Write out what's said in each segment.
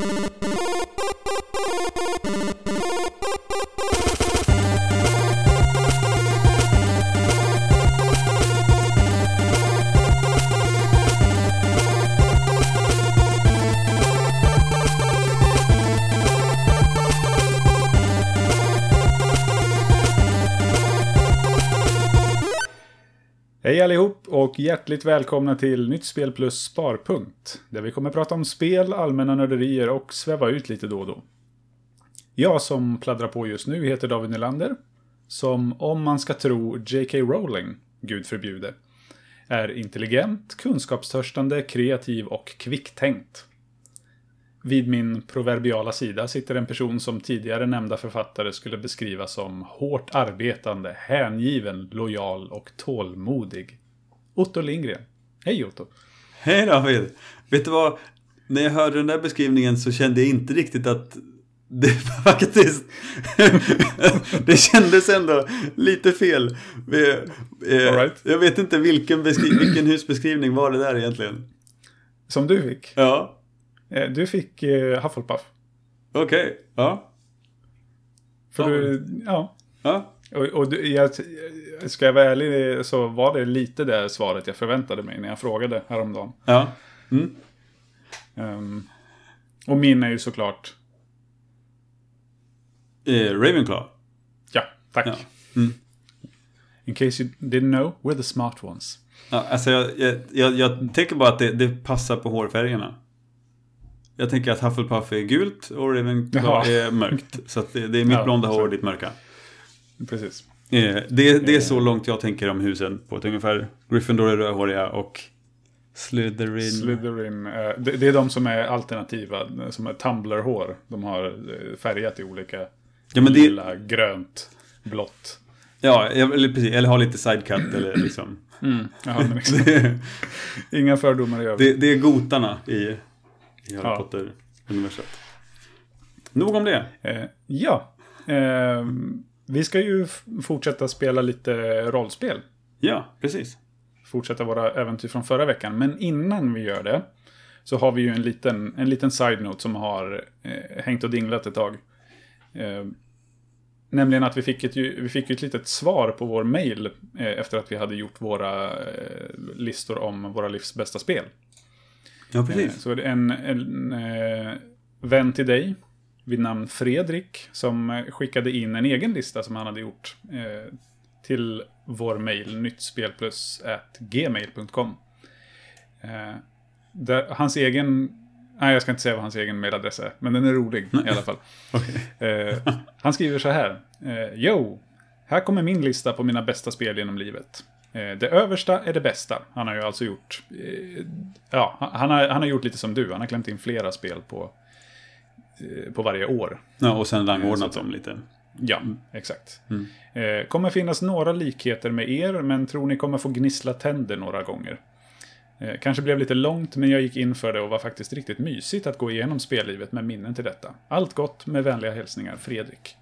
Hej och hjärtligt välkomna till Nytt Spel plus Sparpunkt. Där vi kommer prata om spel, allmänna nörderier och sväva ut lite då och då. Jag som pladdrar på just nu heter David Nylander. Som, om man ska tro J.K. Rowling, gud förbjude, är intelligent, kunskapstörstande, kreativ och kvicktänkt. Vid min proverbiala sida sitter en person som tidigare nämnda författare skulle beskriva som hårt arbetande, hängiven, lojal och tålmodig. Otto Lindgren. Hej Otto! Hej David! Vet du vad? När jag hörde den där beskrivningen så kände jag inte riktigt att det faktiskt... det kändes ändå lite fel. All right. Jag vet inte vilken, vilken husbeskrivning var det där egentligen? Som du fick. Ja, Eh, Du fick eh, Hufflepuff. okej. Ja. För Ja. du, ja. Ja. Och, och jag, ska jag vara ärlig så var det lite det svaret jag förväntade mig när jag frågade häromdagen. Ja. Mm. Um, och min är ju såklart, Eh, Ravenclaw. ja, tack. Ja. Mm. In case you didn't know, we're the smart ones. Ja, alltså jag, jag, jag, jag tänker bara att det, det passar på hårfärgerna. Jag tänker att Hufflepuff är gult och Ravenclaw Jaha. är mörkt. Så det, det är mitt Ja, blonda hår och ditt mörka. Precis. Eh, Det, det är så långt jag tänker om husen på ett ungefär. Gryffindor är rödhåriga och Slytherin. Slytherin, eh, det, är de som är alternativa, som är tumblerhår. De har eh, färgat i olika, Ja, men det- lila, grönt, blått. Ja, eller, precis, eller ha lite sidecut eller liksom. Jaha, men liksom, det, inga fördomar i övrigt. det, det är gotarna i, i Harry Ja. Potter-universum. Nog om det. Eh, ja, eh, vi ska ju fortsätta spela lite rollspel. Ja, precis. Fortsätta våra äventyr från förra veckan. Men innan vi gör det så har vi ju en liten, en liten side-note som har eh, hängt och dinglat ett tag. Eh, nämligen att vi fick, ett, vi fick ett litet svar på vår mail eh, efter att vi hade gjort våra eh, listor om våra livs bästa spel. Ja, Eh, precis. Så är det en, en eh, vän till dig vid namn Fredrik som eh, skickade in en egen lista som han hade gjort eh, till vår mail nyttspelplus@gmail.com. Eh, där, hans egen, nej jag ska inte säga vad hans egen mailadress är, men den är rolig i alla fall. Eh, han skriver så här. Eh, Yo, här kommer min lista på mina bästa spel genom livet. Eh, det översta är det bästa. Han har ju alltså gjort... Eh, ja, han har, han har gjort lite som du. Han har klämt in flera spel på, på varje år. Ja, och sen rangordnat att- dem lite. Ja, exakt. Eh, kommer finnas några likheter med er, men tror ni kommer få gnissla tänder några gånger. Eh, kanske blev lite långt, men jag gick in för det och var faktiskt riktigt mysigt att gå igenom spellivet med minnen till detta. Allt gott med vänliga hälsningar, Fredrik.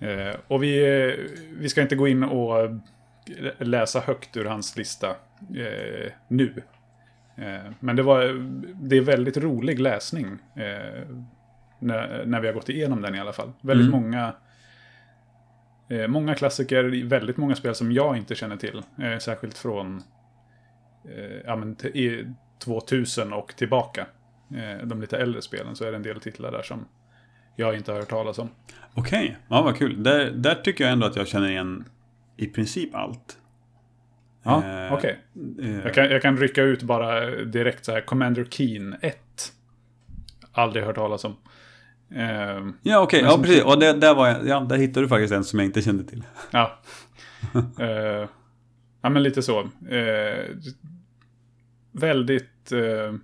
Eh, och vi, eh, vi ska inte gå in och läsa högt ur hans lista eh, nu. Eh, men det, var, det är väldigt rolig läsning. När, när vi har gått igenom den i alla fall. Väldigt Mm. många eh, Många klassiker, väldigt många spel som jag inte känner till. Eh, särskilt från eh, ja, men, t- i 2000 och tillbaka. Eh, de lite äldre spelen så är det en del titlar där som jag inte har hört talas om. Okej, ja vad kul. Där, där tycker jag ändå att jag känner igen i princip allt. Ja, Eh, okej. eh, Jag, kan, jag kan rycka ut bara direkt så här. Commander Keen 1. Aldrig hört talas om. Eh, Ja, okej. Men Ja, precis. Och det, där, var jag, ja, där hittade du faktiskt en som jag inte kände till. Ja. Eh, ja, men lite så. Eh, väldigt... eh,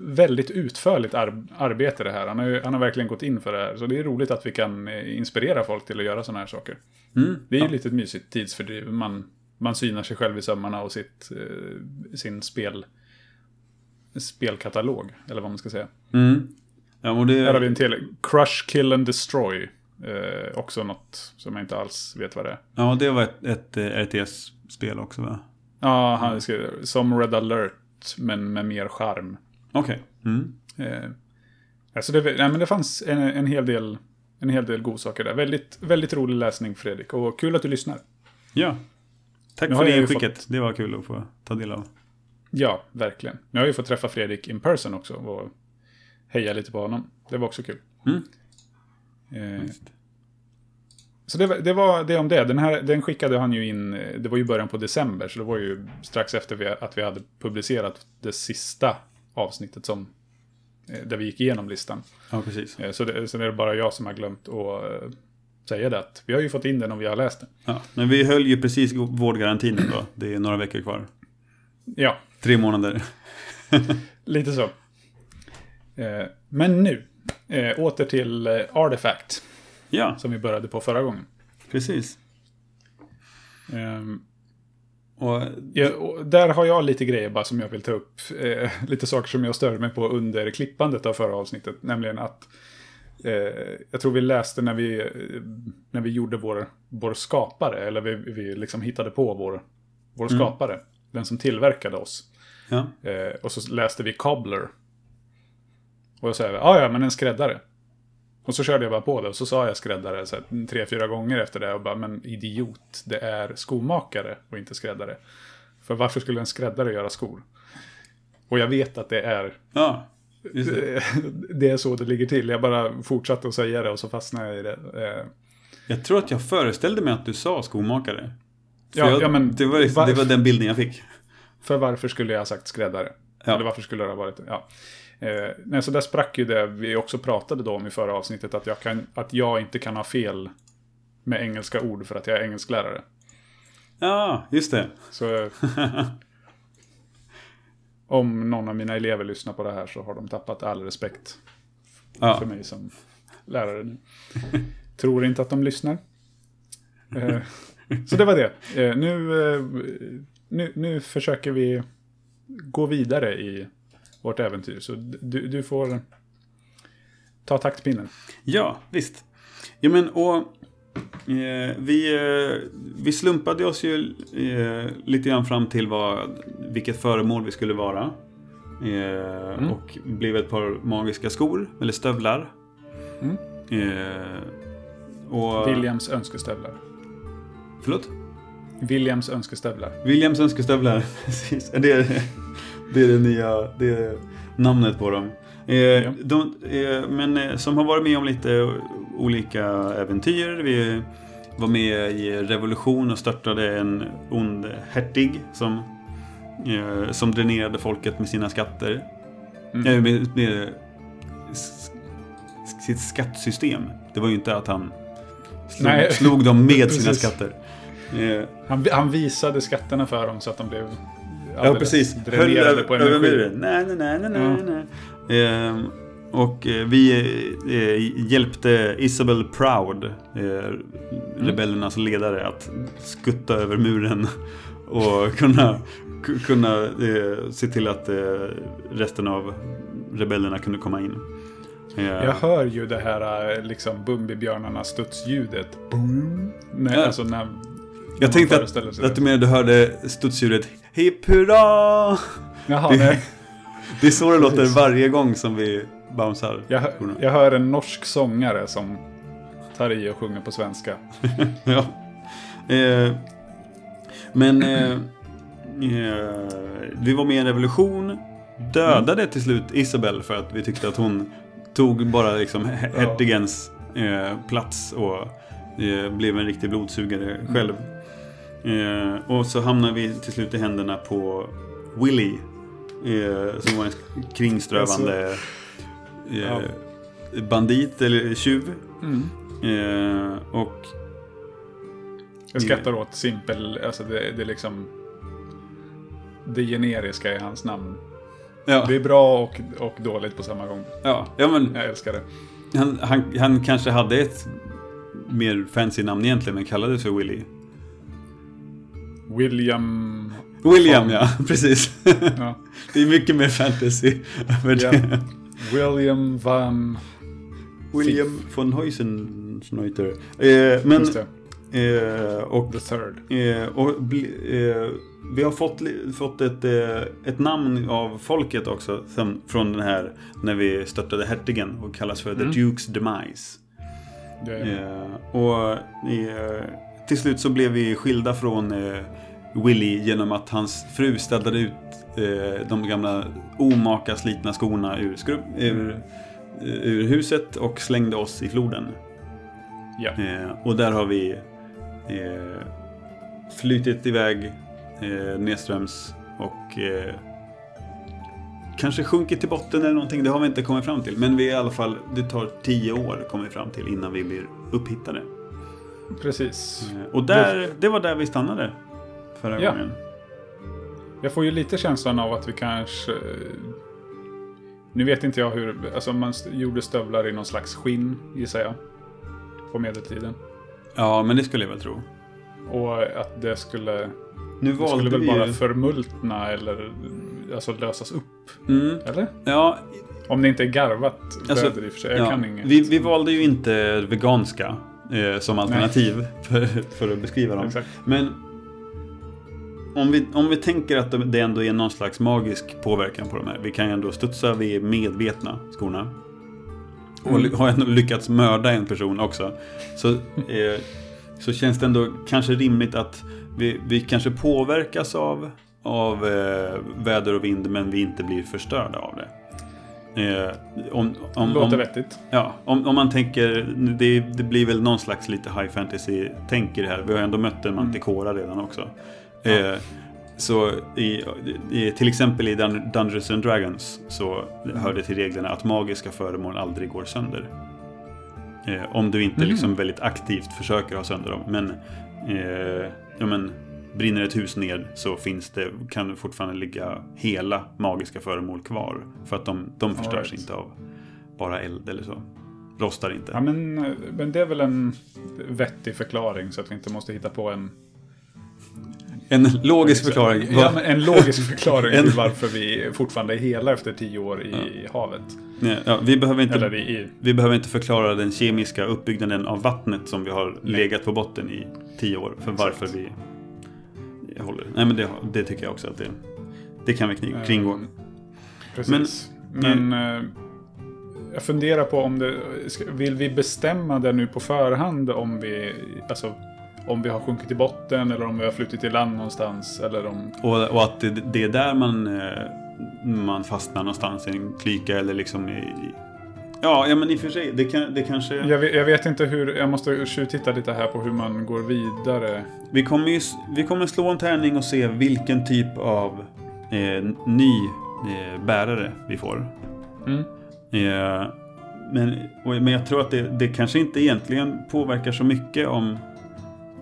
väldigt utförligt ar- arbete det här. Han har, han har verkligen gått in för det här. Så det är roligt att vi kan inspirera folk till att göra sådana här saker. Mm. Det är ju ja. lite ett mysigt tidsfördriv. Man, man synar sig själv i sömmarna och sitt, sin spel, spelkatalog. Eller vad man ska säga. Mm. Ja, och det, Här har vi en till. Crush, Kill and Destroy. Eh, också något som jag inte alls vet vad det är. ja, det var ett, ett eh, RTS-spel också va? Ja, han skriver som Red alert, men med mer charm. Okej. Mm. Eh, alltså det, nej, men det fanns en, en hel del en hel del godsaker där. Väldigt, väldigt rolig läsning Fredrik och kul att du lyssnar. Ja. Tack Nu för det ju skicket. Det var kul att få ta del av. Ja, verkligen. Nu har jag ju fått träffa Fredrik in person också och heja lite på honom. Det var också kul. Mm. Eh, så det, var- det var det om det. Den, här, den skickade han ju in, eh, det var ju början på december, så det var ju strax efter vi, att vi hade publicerat det sista avsnittet som, eh, där vi gick igenom listan. Ja, precis. Eh, Så det, det är bara jag som har glömt att eh, säga det. Att vi har ju fått in den och vi har läst den. Ja. Men vi höll ju precis vårdgarantin då. Det är några veckor kvar. Ja, Tre månader. lite så. Eh, Men nu, eh, åter till eh, Artifact, Ja, som vi började på förra gången. precis. Ehm, Och Ja, och där har jag lite grejer bara som jag vill ta upp. Eh, lite saker som jag störde mig på under klippandet av förra avsnittet. Nämligen att eh, jag tror vi läste när vi, när vi gjorde vår, vår skapare. Eller vi, vi liksom hittade på vår, vår skapare. Den som tillverkade oss. ja. Eh, och så läste vi Cobbler. Och jag sa, ja ja men en skräddare. Och så körde jag bara på det och så sa jag skräddare så här, tre, fyra gånger efter det. Och bara, men idiot, det är skomakare och inte skräddare. För varför skulle en skräddare göra skor? Och jag vet att det är, Ja, det. det är så det ligger till. Jag bara fortsatte att säga det och så fastnade jag i det. Eh, Jag tror att jag föreställde mig att du sa skomakare. Ja, jag, ja, men det, var, liksom- det var den bilden jag fick. För varför skulle jag ha sagt skräddare? Ja. Eller varför skulle det ha varit ja. Eh, nej, så där sprack ju det vi också pratade då om i förra avsnittet. Att jag, kan, att jag inte kan ha fel med engelska ord för att jag är engelsklärare. Ja, just det. Så eh, om någon av mina elever lyssnar på det här så har de tappat all respekt Ja. för mig som lärare nu. Tror inte att de lyssnar. Eh, så det var det. Eh, nu, nu, nu försöker vi gå vidare i vårt äventyr. Så du, du får ta taktpinnen. Ja, visst. Ja, men och eh, vi, eh, vi slumpade oss ju eh, lite grann fram till vad, vilket föremål vi skulle vara. Eh, Och blev ett par magiska skor, eller stövlar. Mm. Eh, och, Williams önskestövlar. Förlåt? Williams önskestövlar. Williams önskestövlar. Precis. Det det, är det nya det är namnet på dem. Eh, de, eh, men eh, som har varit med om lite olika äventyr. Vi var med i revolution och störtade en ond hertig som, eh, som dränerade folket med sina skatter. Mm. Eh, med, med sitt skattsystem. Det var ju inte att han slog, slog dem med sina skatter. Eh, Han, han visade skatterna för dem så att de blev Ja, precis. Dränerade över, på över energi. muren. Nej, nej, nej, nej, nej. Ehm, och eh, vi eh, hjälpte Isabel Proud, eh, rebellernas ledare, att skutta över muren och kunna, ku- kunna eh, se till att resten av rebellerna kunde komma in. Eh, Jag hör ju det här liksom Bumbibjörnarna studsljudet. Boom. Nej, Ja. alltså när jag tänkte att, att du menade du hörde studsljudet Hipp hurra! Jaha, det- nej. Det är så det låter varje gång som vi bouncear. Jag, jag hör en norsk sångare som tar i och sjunger på svenska. Ja. Eh, men eh, eh, vi var med i en revolution. Dödade till slut Isabel för att vi tyckte att hon tog bara liksom hertigens eh, plats och eh, blev en riktig blodsugare själv. Eh, och så hamnade vi till slut i händerna på Willy. Eh, som var en kringströvande eh, bandit eller tjuv. Mm. Eh, och Jag skrattar åt simpel, alltså det, det är liksom det generiska i hans namn. ja, Det är bra och, och dåligt på samma gång. ja, ja men Jag älskar det. han, han, han kanske hade ett mer fancy namn egentligen men kallades för Willy. William... William ja, precis. Ja. det är mycket mer fantasy över Ja. det. William van... William von Heusenschneuter. Eh, men, Just det. eh, och The third. Eh, och eh, vi har fått, fått ett, eh, ett namn av folket också. Sen, från den här när vi störtade hertigen och kallas för Mm. The Duke's Demise. Det, Eh, och till slut så blev vi skilda från eh, Willy genom att hans fru ställde ut eh, de gamla omaka slitna skorna ur, skrubb, ur, eh, ur huset och slängde oss i floden. ja. Eh, och där har vi eh, flytit iväg eh, nedströms och eh, kanske sjunkit till botten eller någonting. Det har vi inte kommit fram till. Men vi är i alla fall, det tar tio år kommer vi fram till innan vi blir upphittade. Precis. Eh, och där, det var där vi stannade förra Ja. gången. Jag får ju lite känslan av att vi kanske... Nu vet inte jag hur... Alltså man gjorde stövlar i någon slags skinn, gissar jag. På medeltiden. Ja, men det skulle jag väl tro. Och att det skulle... Nu Det skulle valde väl vi bara förmultna eller alltså lösas upp. Mm, Eller? ja, Om det inte är garvat Alltså, väder i och för sig. Jag ja, kan inget. vi, vi valde ju inte veganska eh, som alternativ för, för att beskriva dem. Exakt. Men om vi, om vi tänker att det ändå är någon slags magisk påverkan på de här. Vi kan ju ändå studsa, vi är medvetna, skorna. Och Mm. har ändå lyckats mörda en person också. Så, eh, så känns det ändå kanske rimligt att vi, vi kanske påverkas av, av eh, väder och vind men vi inte blir förstörda av det. Eh, om, om, Låter vettigt. Ja, om, om man tänker, det, det blir väl någon slags lite high fantasy-tänk i det här. Vi har ändå mött en manticora redan också. Eh, så i, i, till exempel i Dun- Dungeons and Dragons så hör det till reglerna att magiska föremål aldrig går sönder. Eh, om du inte Mhm. liksom väldigt aktivt försöker ha sönder dem. Men, eh, ja, men brinner ett hus ner så finns det, kan det fortfarande ligga hela magiska föremål kvar. För att de, de förstörs right. inte av bara eld eller så. Rostar inte. Ja, men, men det är väl en vettig förklaring så att vi inte måste hitta på en... En logisk förklaring. Ja, men en logisk förklaring En- till varför vi fortfarande är hela efter tio år i havet. Nej, ja, vi, behöver inte, Eller i... vi behöver inte förklara den kemiska uppbyggnaden av vattnet som vi har legat på botten i tio år. För varför vi håller. Nej men det, det tycker jag också att det, det kan vi kring- kringgå. Ehm, Precis. Men, eh, jag funderar på om det... Vill vi bestämma det nu på förhand om vi... Alltså, om vi har sjunkit i botten eller om vi har flutit till land någonstans eller om... Och, och att det, det är där man, eh, man fastnar någonstans i en klyka eller liksom i... Ja, ja men i och för sig. Det, kan, det kanske... Jag vet, jag vet inte hur... Jag måste tjuvtitta lite här på hur man går vidare. Vi kommer, ju, vi kommer slå en tärning och se vilken typ av eh, ny eh, bärare vi får. Mm. Eh, men, och, men jag tror att det, det kanske inte egentligen påverkar så mycket om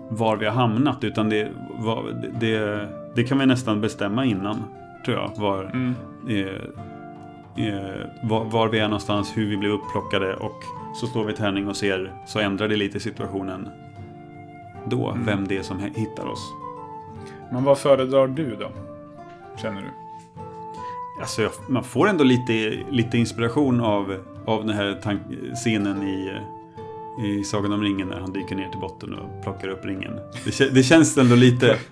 var vi har hamnat. Utan det, vad- det, det kan vi nästan bestämma innan, tror jag. Var, Mm. Eh, var, var vi är någonstans, hur vi blir upplockade och så slår vi tärning och ser, så ändrar det lite situationen då, Mm. vem det är som hittar oss. Men vad föredrar du då? Känner du? Alltså, jag, man får ändå lite, lite inspiration av, av den här scenen i, i Sagan om ringen när han dyker ner till botten och plockar upp ringen. Det, det känns ändå lite...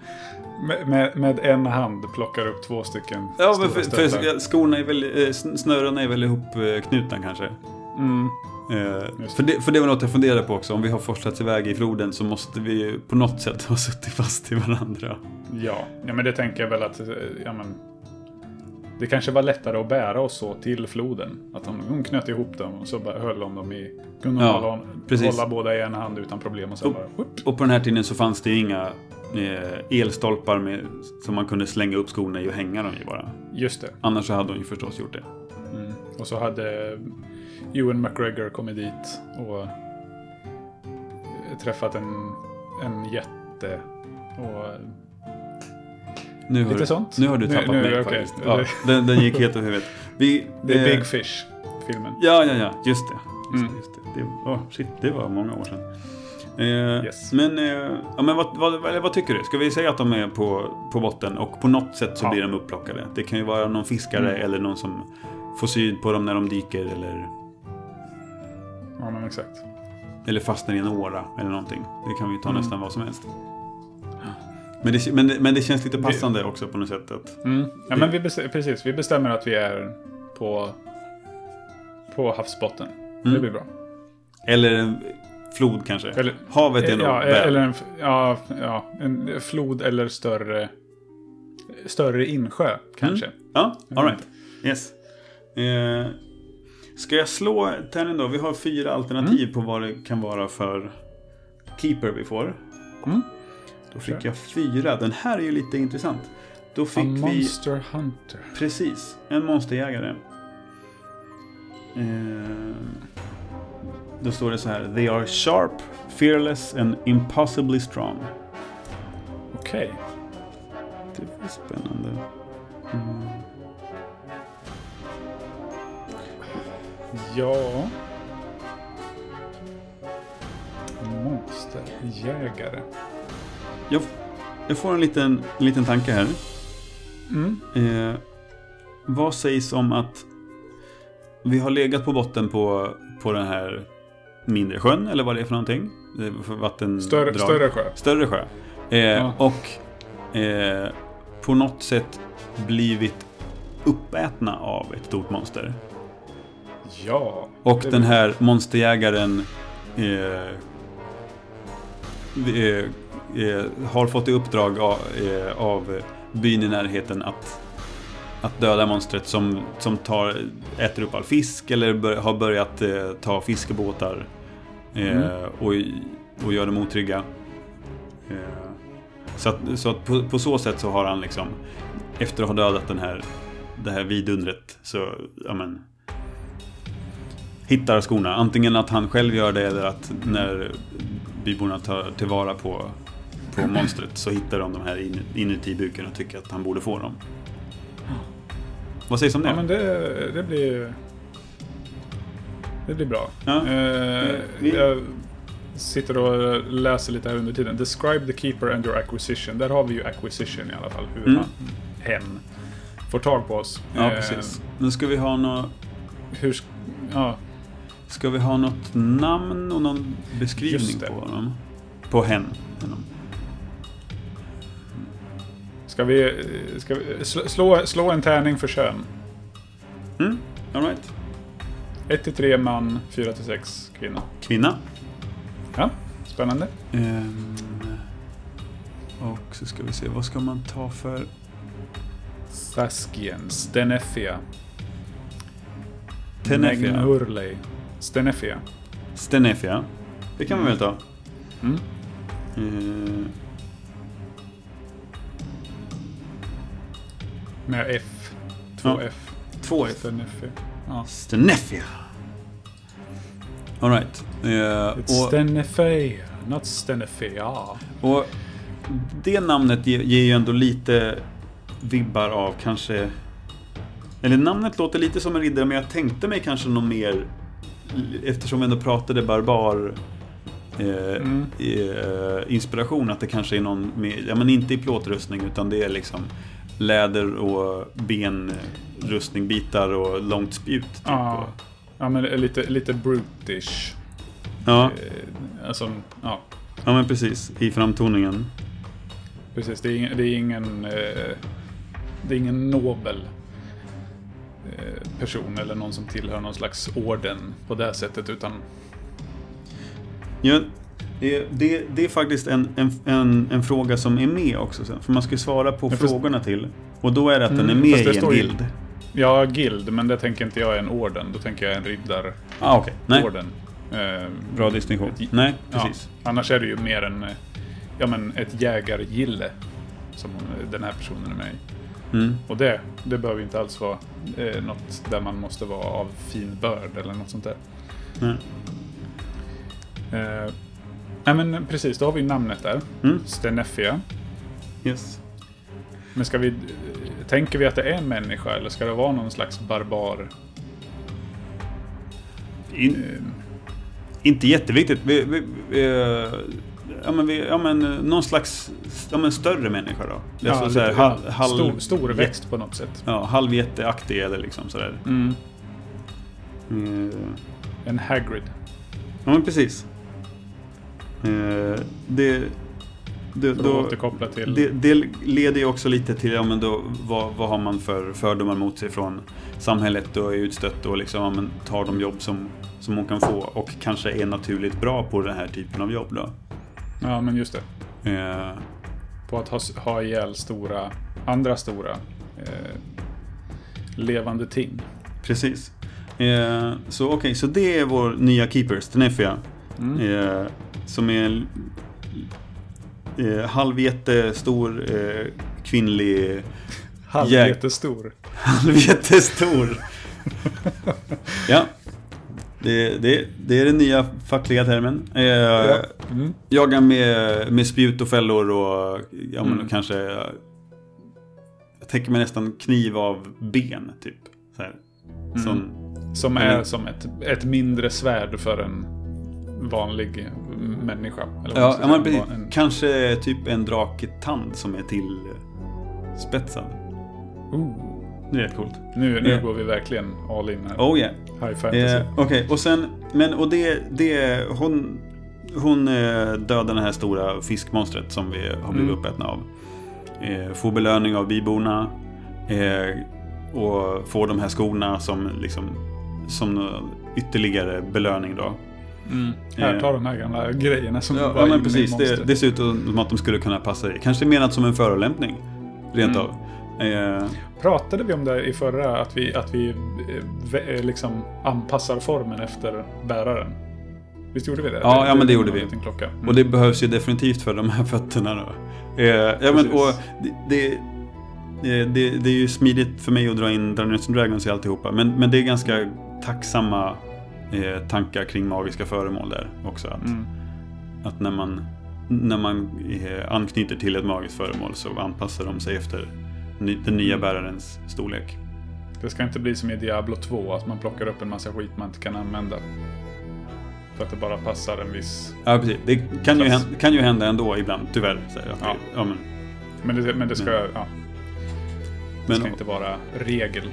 Med, med, med en hand plockar upp två stycken Ja, men för, för skorna är väl, eh, sn- snörena är väl ihopknutna kanske. Mm. Eh, för, det, för det var något jag funderade på också. Om vi har forslats iväg i floden så måste vi på något sätt ha suttit fast i varandra. Ja. ja, men det tänker jag väl att... eh, Ja, men, det kanske var lättare att bära oss så till floden. Att hon, hon knöt ihop dem och så bara höll hon dem i... Kunde Ja, hålla, hålla båda i en hand utan problem och sen Och- bara... Och på den här tiden så fanns det inga eh, elstolpar med, som man kunde slänga upp skorna i och hänga dem i bara. Just det. Annars så hade hon ju förstås gjort det. Mm. Och så hade Ewan McGregor kommit dit och träffat en, en jätte. Och Nu har, Lite du- sånt. Nu har du tappat nu- mig okej. faktiskt. Ja, den, den gick helt över huvudet. Vi, det är eh, Big Fish, filmen. Ja, ja, ja. Just det. Just, Mm. just det. Det, oh, shit, det var många år sedan. Eh, Yes. Men, eh, ja, men vad, vad, vad tycker du? Ska vi säga att de är på, på botten och på något sätt så Ja. blir de upplockade? Det kan ju vara någon fiskare Mm. eller någon som får syd på dem när de dyker eller, Ja, men exakt. eller fastnar i en åra eller någonting. Det kan vi ta Mm. nästan vad som helst. Men det, men, det- men det känns lite passande också på något sätt. Att, Mm. Ja, men vi bestämmer, precis, vi bestämmer att vi är på, på havsbotten. Det Mm. blir bra. eller flod kanske. Eller, Havet är nog ja, väl. eller en, ja, ja, en flod eller större, större insjö kanske. Ja, alright. Yes. Eh, ska jag slå tärningen då? Vi har fyra alternativ på vad det kan vara för keeper vi får. Mm. Då fick jag fyra. Den här är ju lite intressant. Då A fick vi... Monster Hunter. Precis, en monsterjägare. Eh, då står det så här. They are sharp, fearless and impossibly strong. Okej. Det var spännande. Mm. Ja. Monsterjägare. Jag, jag får en liten, en liten tanke här. Mm. Eh, vad sägs om att vi har legat på botten på, på den här mindre sjön, eller vad det är för någonting? För vattendrag. Större, större sjö. Större sjö. Eh, Ja. Och eh, på något sätt blivit uppätna av ett stort monster. Ja. Och den här monsterjägaren eh, eh, eh, har fått i uppdrag av, eh, av byn i närheten att, att döda monstret som, som tar, äter upp all fisk eller bör, har börjat eh, ta fiskebåtar eh, Mm. och, och gör dem otrygga. Eh, så att, så att på, på så sätt så har han liksom efter att ha dödat den här, det här vidundret så, ja men hittar skorna. Antingen att han själv gör det eller att när byborna tar tillvara på, på monstret så hittar de de här in, inuti buken och tycker att han borde få dem. Vad sägs om det? Ja, men det, det blir... Det blir bra. Ja. Eh, Vi- Jag sitter och läser lite här under tiden. Describe the keeper and your acquisition. Där har vi ju acquisition i alla fall. Hur Mm. han, hen får tag på oss. ja, Eh, precis. Nu ska vi ha nå, Hur... Ja, Ska vi ha något namn och någon beskrivning på honom? På hen. Honom. Ska vi, ska vi slå- slå, en tärning för kön? Mm, all right. 1 till 3 man, 4 till 6 kvinna. Kvinna. Ja, spännande. Ehm, och så ska vi se, vad ska man ta för... Saskien, Stenefia. Tenefia. Megnurley. Stenefia. Stenefia. Det kan man väl ta. Mm. Ehm, Med F. Två Ja. F. två F. Stenefia. Ja. Stenefia. Alright. It's och, Stenefia, not Stenefia. och det namnet ger, ger ju ändå lite vibbar av kanske... Eller namnet låter lite som en riddare men jag tänkte mig kanske någon mer... Eftersom vi ändå pratade barbar... Eh, Mm. eh, inspiration att det kanske är någon med, ja men inte i plåtrustning utan det är liksom läder och benrustning, bitar och långt spjut. Typ. Ja. Ja, men lite, lite brutish. Ja, Eh, Alltså, ja. ja, men precis. I framtoningen. Precis, det är ingen, det är ingen, eh, det är ingen nobel eh, person eller någon som tillhör någon slags orden på det sättet utan Ja, det, det, det är faktiskt en, en, en, en fråga som är med också sen. För man ska svara på Ja, fast- frågorna till. Och då är det att den är Mm, med i en guild. Ja, guild, men det tänker inte jag är en orden. Då tänker jag en riddarorden. Ah. Nej, Eh, bra distinktion. ett- Nej, ja, precis. annars är det ju mer en, ja, men ett jägargille som den här personen är med i. Mm. Och det, det behöver inte alls vara eh, något där man måste vara av fin börd eller något sånt där. Nej. Eh, nej men precis, då har vi namnet där. Mm. Stenefia. Yes. Men ska vi... eh, Tänker vi att det är en människa eller ska det vara någon slags barbar? In, Eh, inte jätteviktigt. Vi, vi, vi, eh, ja, men vi, ja, men, någon slags ja, men större människa då. ja, Alltså, så här, halv, halv, stor, stor växt på något sätt. Ja, halvjätteaktig eller liksom sådär. Mm. Eh, En Hagrid. Ja, men precis. Eh, det, det, För då, till... det, det leder ju också lite till, ja men då, vad, vad har man för fördomar mot sig från samhället och är utstött och liksom, ja, men tar de jobb som, som hon kan få och kanske är naturligt bra på den här typen av jobb då. Ja, men just det. Eh, På att ha, ha ihjäl stora, andra stora eh, levande ting. precis. Eh, så okej, så det är vår nya keeper, Stenefia. Mm. Som är en eh, halvjättestor eh, kvinnlig... Halvjättestor. Halvjättestor. ja. Det, det, det är den nya fackliga termen. Eh, Mm. Jagar med, med spjut och fällor och ja, men Mm. kanske... Jag tänker mig nästan kniv av ben, typ. Så här. Mm. Som, Som är som ett, ett mindre svärd för en vanlig människa. Ja, ja, precis. En, Kanske typ en draketand som är till spetsad. oh, Det är rätt coolt. nu nu Eh. går vi verkligen all in här. Oh yeah. High fantasy. Eh, Okej, och sen, men och det, det hon, hon eh, dödar det här stora fiskmonstret som vi har blivit Mm. uppätna av. Eh, får belöning av byborna. Eh, och får de här skorna som liksom som ytterligare belöning då. Mm. Här, eh. ta de här gamla grejerna som Ja, var ja men precis. Det, det ser ut som att de skulle kunna passa i. Kanske menat som en förolämpning. Rent Mm. av. Eh, Pratade vi om det i förra, att vi, att vi eh, eh, liksom anpassar formen efter bäraren? Visst gjorde vi det? Ja, ja, men det gjorde vi. Mm. Och det behövs ju definitivt för de här fötterna då. Eh, ja, men, och det, det, det, det, det är ju smidigt för mig att dra in Dungeons and Dragons i alltihopa. Men, men det är ganska tacksamma eh, tankar kring magiska föremål där också. Att, Mm. att när man, när man eh, anknyter till ett magiskt föremål så anpassar de sig efter ny, den nya Mm. bärarens storlek. Det ska inte bli som i Diablo 2, att man plockar upp en massa skit man inte kan använda. För att det bara passar en viss... Ja, precis. Det kan ju, hända, kan ju hända ändå ibland, tyvärr. Så att Ja. det, ja, men, Men det, men det ska, Men- ja, det men, ska inte vara regel.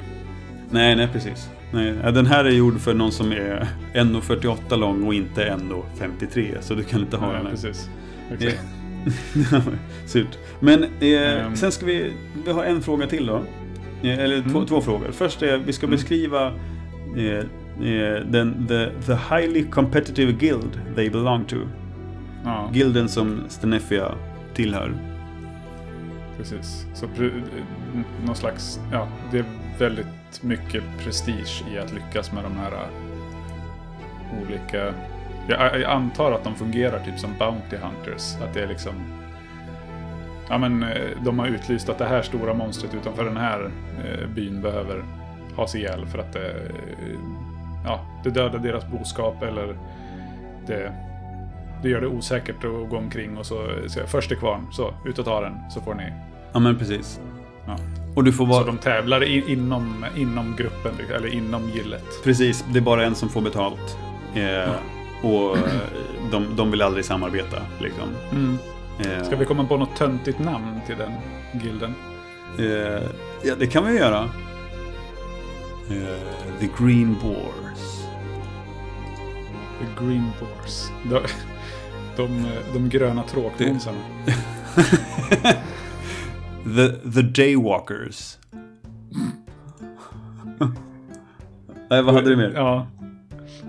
Nej, nej precis. Nej, ja, den här är gjord för någon som är 1,48 lång och inte 1,53. Så du kan inte ha Ja, den här. precis. Eh. Surt. Men eh, Ehm. sen ska vi, vi har en fråga till då. Eh, eller två, Mm. två frågor. Först är vi ska Mm. beskriva eh, eh, den, the, the highly competitive guild they belong to. Ja, Gilden som Stenefia tillhör. precis. Så pre- någon slags, ja, det väldigt mycket prestige i att lyckas med de här äh, olika... Jag, jag antar att de fungerar typ som Bounty Hunters. Att det är liksom... Ja men eh, de har utlyst att det här stora monstret utanför den här eh, byn behöver has ihjäl för att det... Ja, det dödar deras boskap eller det... Det gör det osäkert att gå omkring och så, så först är kvarn, så ut och ta den så får ni Ja men precis. Ja. Och du får Så vara... de tävlar i, inom, inom gruppen, eller inom gillet. Precis, det är bara en som får betalt. Eh, och eh, de, de vill aldrig samarbeta. Liksom. Eh, Ska vi komma på något töntigt namn till den gilden? eh, ja, det kan vi göra. Eh, the Green Boars. The Green Boars. De, de, de gröna tråkmånsarna. The, the Jaywalkers. Nej, vad hade du mer? Ja.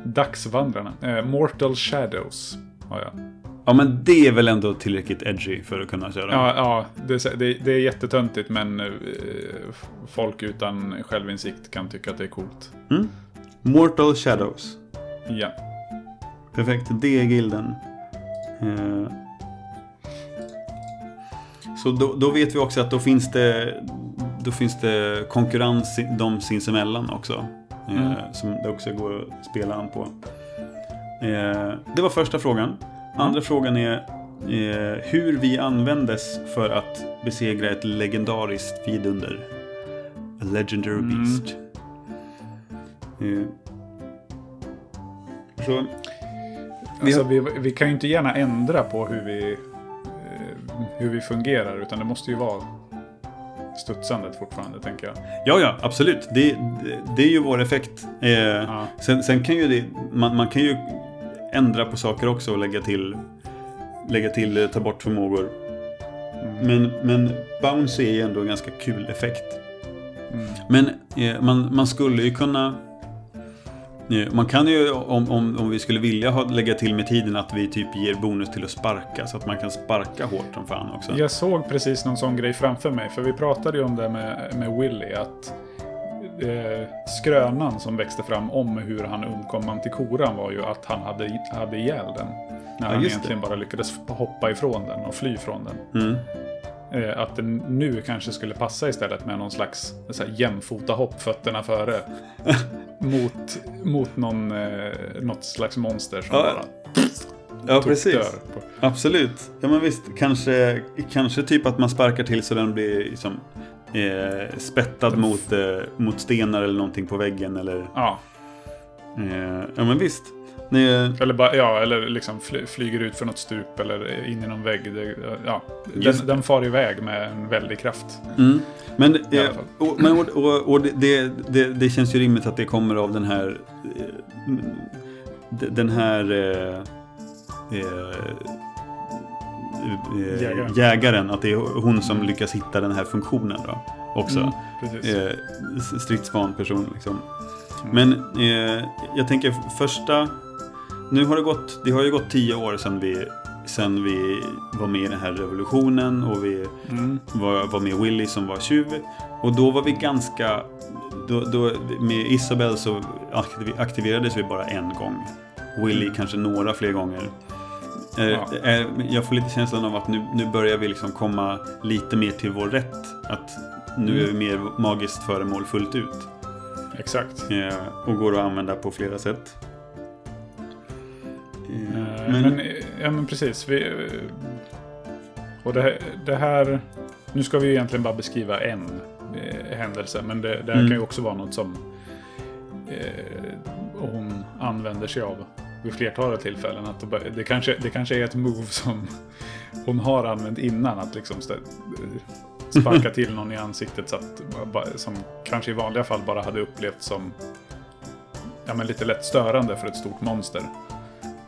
Dagsvandrarna. Eh, Mortal Shadows har jag. Ja, men det är väl ändå tillräckligt edgy för att kunna köra. Ja, ja det, det, det är jättetöntigt men eh, folk utan självinsikt kan tycka att det är coolt. Mm? Mortal Shadows. Ja. Perfekt, det är gilden. Eh, Så då, då vet vi också att då finns det, då finns det konkurrens dem sinsemellan också. Eh, Mm. Som det också går att spela an på. Eh, Det var första frågan. Andra frågan är eh, hur vi användes för att besegra ett legendariskt vidunder. A legendary Mm. beast. Eh, Så Vi Alltså, vi, vi kan ju inte gärna ändra på hur vi, eh, hur vi fungerar, utan det måste ju vara studsandet fortfarande, tänker jag. Ja, ja, absolut. Det, det, det är ju vår effekt. Eh, Ja. sen, sen kan ju det, man, man kan ju ändra på saker också och lägga till, lägga till, eh, ta bort förmågor. Men, men bounce är ju ändå en ganska kul effekt. Mm. Men eh, man, man skulle ju kunna... Man kan ju, om, om, om vi skulle vilja ha, lägga till med tiden, att vi typ ger bonus till att sparka. Så att man kan sparka hårt som fan också. Jag såg precis någon sån grej framför mig. För vi pratade ju om det med, med Willy. Att eh, skrönan som växte fram om hur han undkom mantikoran var ju att han hade, hade ihjäl den. När Ja, han egentligen bara lyckades hoppa ifrån den och fly från den. Mm. Eh, att den nu kanske skulle passa istället med någon slags så här, jämfota hopp, fötterna före. mot, mot någon, eh, något slags monster som Ja, bara Ja, precis. Absolut. Ja, men visst. Kanske, kanske typ att man sparkar till så den blir liksom, eh, spettad mot, eh, mot stenar eller någonting på väggen. Eller, Ja, eh, ja, men visst. Nej, eller, bara, ja, eller liksom fly, flyger ut för något stup eller in i någon vägg. Det, ja, Just den, den far iväg med en väldig kraft. Mm. Men, eh, och, men och, och, och det, det, det känns ju rimligt att det kommer av den här eh, den här eh, eh, eh, Jägaren. jägaren. Att det är hon som lyckas hitta den här funktionen då, också. Mm. Eh, stridsvan person liksom. Mm. Men jag tänker första... Nu har det gått, det har ju gått tio år sedan vi, sedan vi var med i den här revolutionen och vi Mm. var, var med Willy som var tjuv. Och då var vi ganska... Då, då, med Isabel så aktiv- aktiverades vi bara en gång. Willy kanske några fler gånger. Eh, Ja. eh, Jag får lite känslan av att nu, nu börjar vi liksom komma lite mer till vår rätt. Att nu är vi mer magiskt föremål fullt ut. Exakt. Eh, Och går att använda på flera sätt. Eh, Eh, Men, ja, men precis. Vi, och det, det här... Nu ska vi ju egentligen bara beskriva en eh, händelse. Men det, det här Mm. kan ju också vara något som eh, hon använder sig av vid flertalet tillfällen. Att det, kanske, det kanske är ett move som hon har använt innan. Att liksom sparka till någon i ansiktet så att, som kanske i vanliga fall bara hade upplevts som ja, men lite lätt störande för ett stort monster.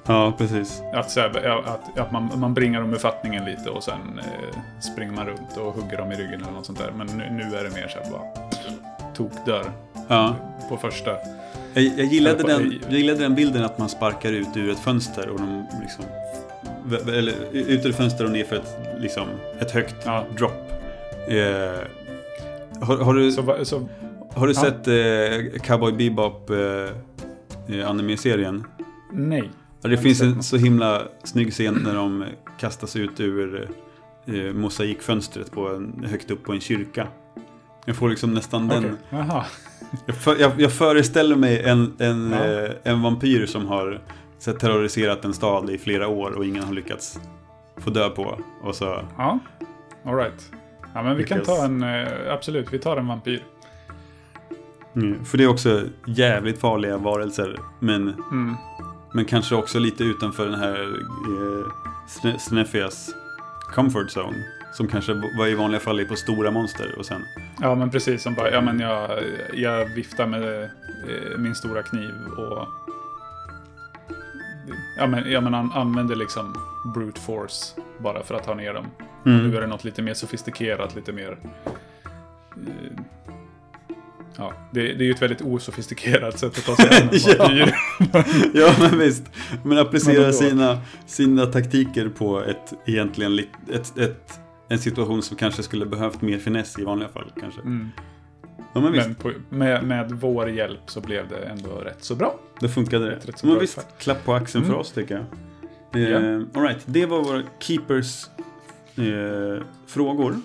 Ja, precis. Att, så här, att, att man, man bringar dem ur fattningen lite och sen eh, springer man runt och hugger dem i ryggen eller något sånt där. Men nu, nu är det mer så här bara tokdör Ja. på första. Jag, jag, gillade den, jag gillade den bilden att man sparkar ut ur ett fönster och de liksom... Eller ut ur fönster och ner för ett, liksom, ett högt Ja. drop. Eh, har, har du, Så, så, har du ja. sett eh, Cowboy Bebop eh, anime-serien? nej. Ja, det finns en så himla snygg scen när de kastas ut ur eh, mosaikfönstret på en, högt upp på en kyrka. Jag får liksom nästan den... Okej. Jaha. Jag, för, jag, jag föreställer mig en, en, Ja. eh, en vampyr som har så, här, terroriserat en stad i flera år och ingen har lyckats få dö på. Och så, Ja, alright. Ja, men vi kan Lyckas. ta en, eh, absolut, vi tar en vampyr. mm, för det är också jävligt farliga varelser. Men, Mm. Men kanske också lite utanför den här eh, Sne- Snefias comfort zone. Som kanske var i vanliga fall är på stora monster och sen... Ja, men precis som bara, ja men jag, jag viftar med eh, min stora kniv och ja men, ja, men an, använder liksom brute force bara för att ta ner dem. Mm. Nu är det något lite mer sofistikerat, lite mer... eh, ja, det, det är ju ett väldigt osofistikerat sätt att ta sig an en Ja. Ja, men visst. Men applicera Men sina, sina taktiker på ett, egentligen, ett, ett, en situation som kanske skulle behövt mer finess i vanliga fall. Kanske. Mm. Ja, men. Men på, med, med vår hjälp så blev det ändå rätt så bra. Det funkade det. Rätt så Men bra visst, klapp på axeln för Mm. oss tycker jag. Eh, all right, det var våra keepers eh, frågor.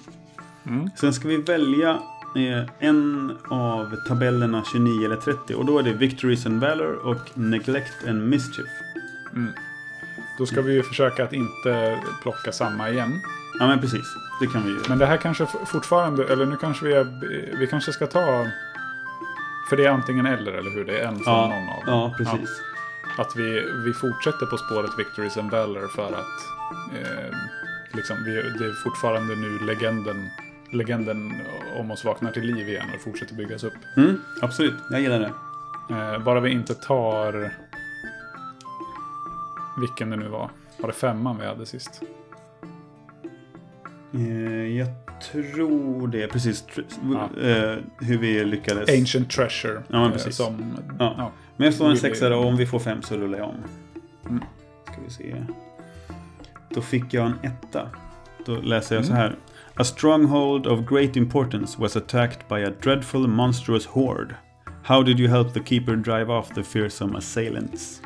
Mm. Sen ska vi välja eh, en av tabellerna 29 eller 30 och då är det Victories and Valor och Neglect and Mischief. Mm. Då ska vi ju försöka att inte plocka samma igen. Ja men precis, det kan vi ju. Men det här kanske fortfarande, eller nu kanske vi är, vi kanske ska ta... För det är antingen eller, eller hur? Det är en från Ja, någon av dem. ja precis. Att vi, vi fortsätter på spåret Victories and Valor för att eh, liksom, vi, det är fortfarande nu legenden, legenden om oss vaknar till liv igen och fortsätter byggas upp. Mm, absolut, jag gillar det. Eh, bara vi inte tar... Vilken det nu var. Var det femman vi hade sist? Eh, jag tror det, precis. Ja. eh, hur vi lyckades. Ancient Treasure. Ja, men precis. Som, Ja. ja. Men jag slår en sexa och om vi får fem så rullar jag om. Mm. Ska vi se. Då fick jag en etta. Då läser jag så Mm. här. A stronghold of great importance was attacked by a dreadful monstrous horde. How did you help the keeper drive off the fearsome assailants?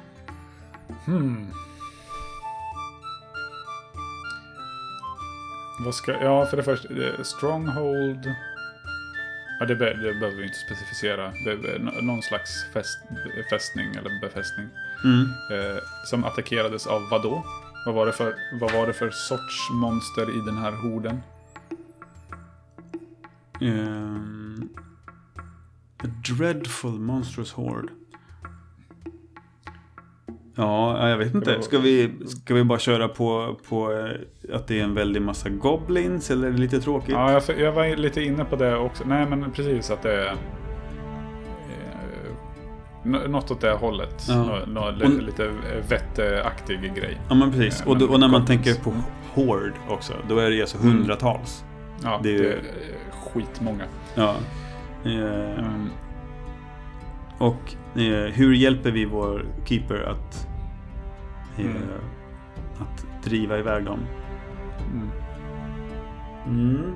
Hmm. Vad ska, ja, för det första, Stronghold. Ja, det, be, det behöver vi inte specificera. Det är nå- någon slags fäst, fästning eller befästning. Mm. Eh, som attackerades av vad då? Vad var, det för, vad var det för sorts monster i den här horden? Ehm, a dreadful monstrous horde. Ja, jag vet inte. Ska vi, ska vi bara köra på, på eh, att det är en väldig massa goblins eller är det lite tråkigt? Ja, jag, jag var lite inne på det också. Nej, men precis att det är... Eh, nå- något åt det hållet. Ja. Nå, nå, Och- lite vetteaktig grej. Ja men precis. Eh, Och, då, och när man goblins. tänker på Horde också, då är det alltså Mm. hundratals. Ja, Det det är är, ju- skitmånga. Ja. Eh, Mm. och eh, hur hjälper vi vår keeper att, eh, Mm. att driva iväg dem? Mm. Mm.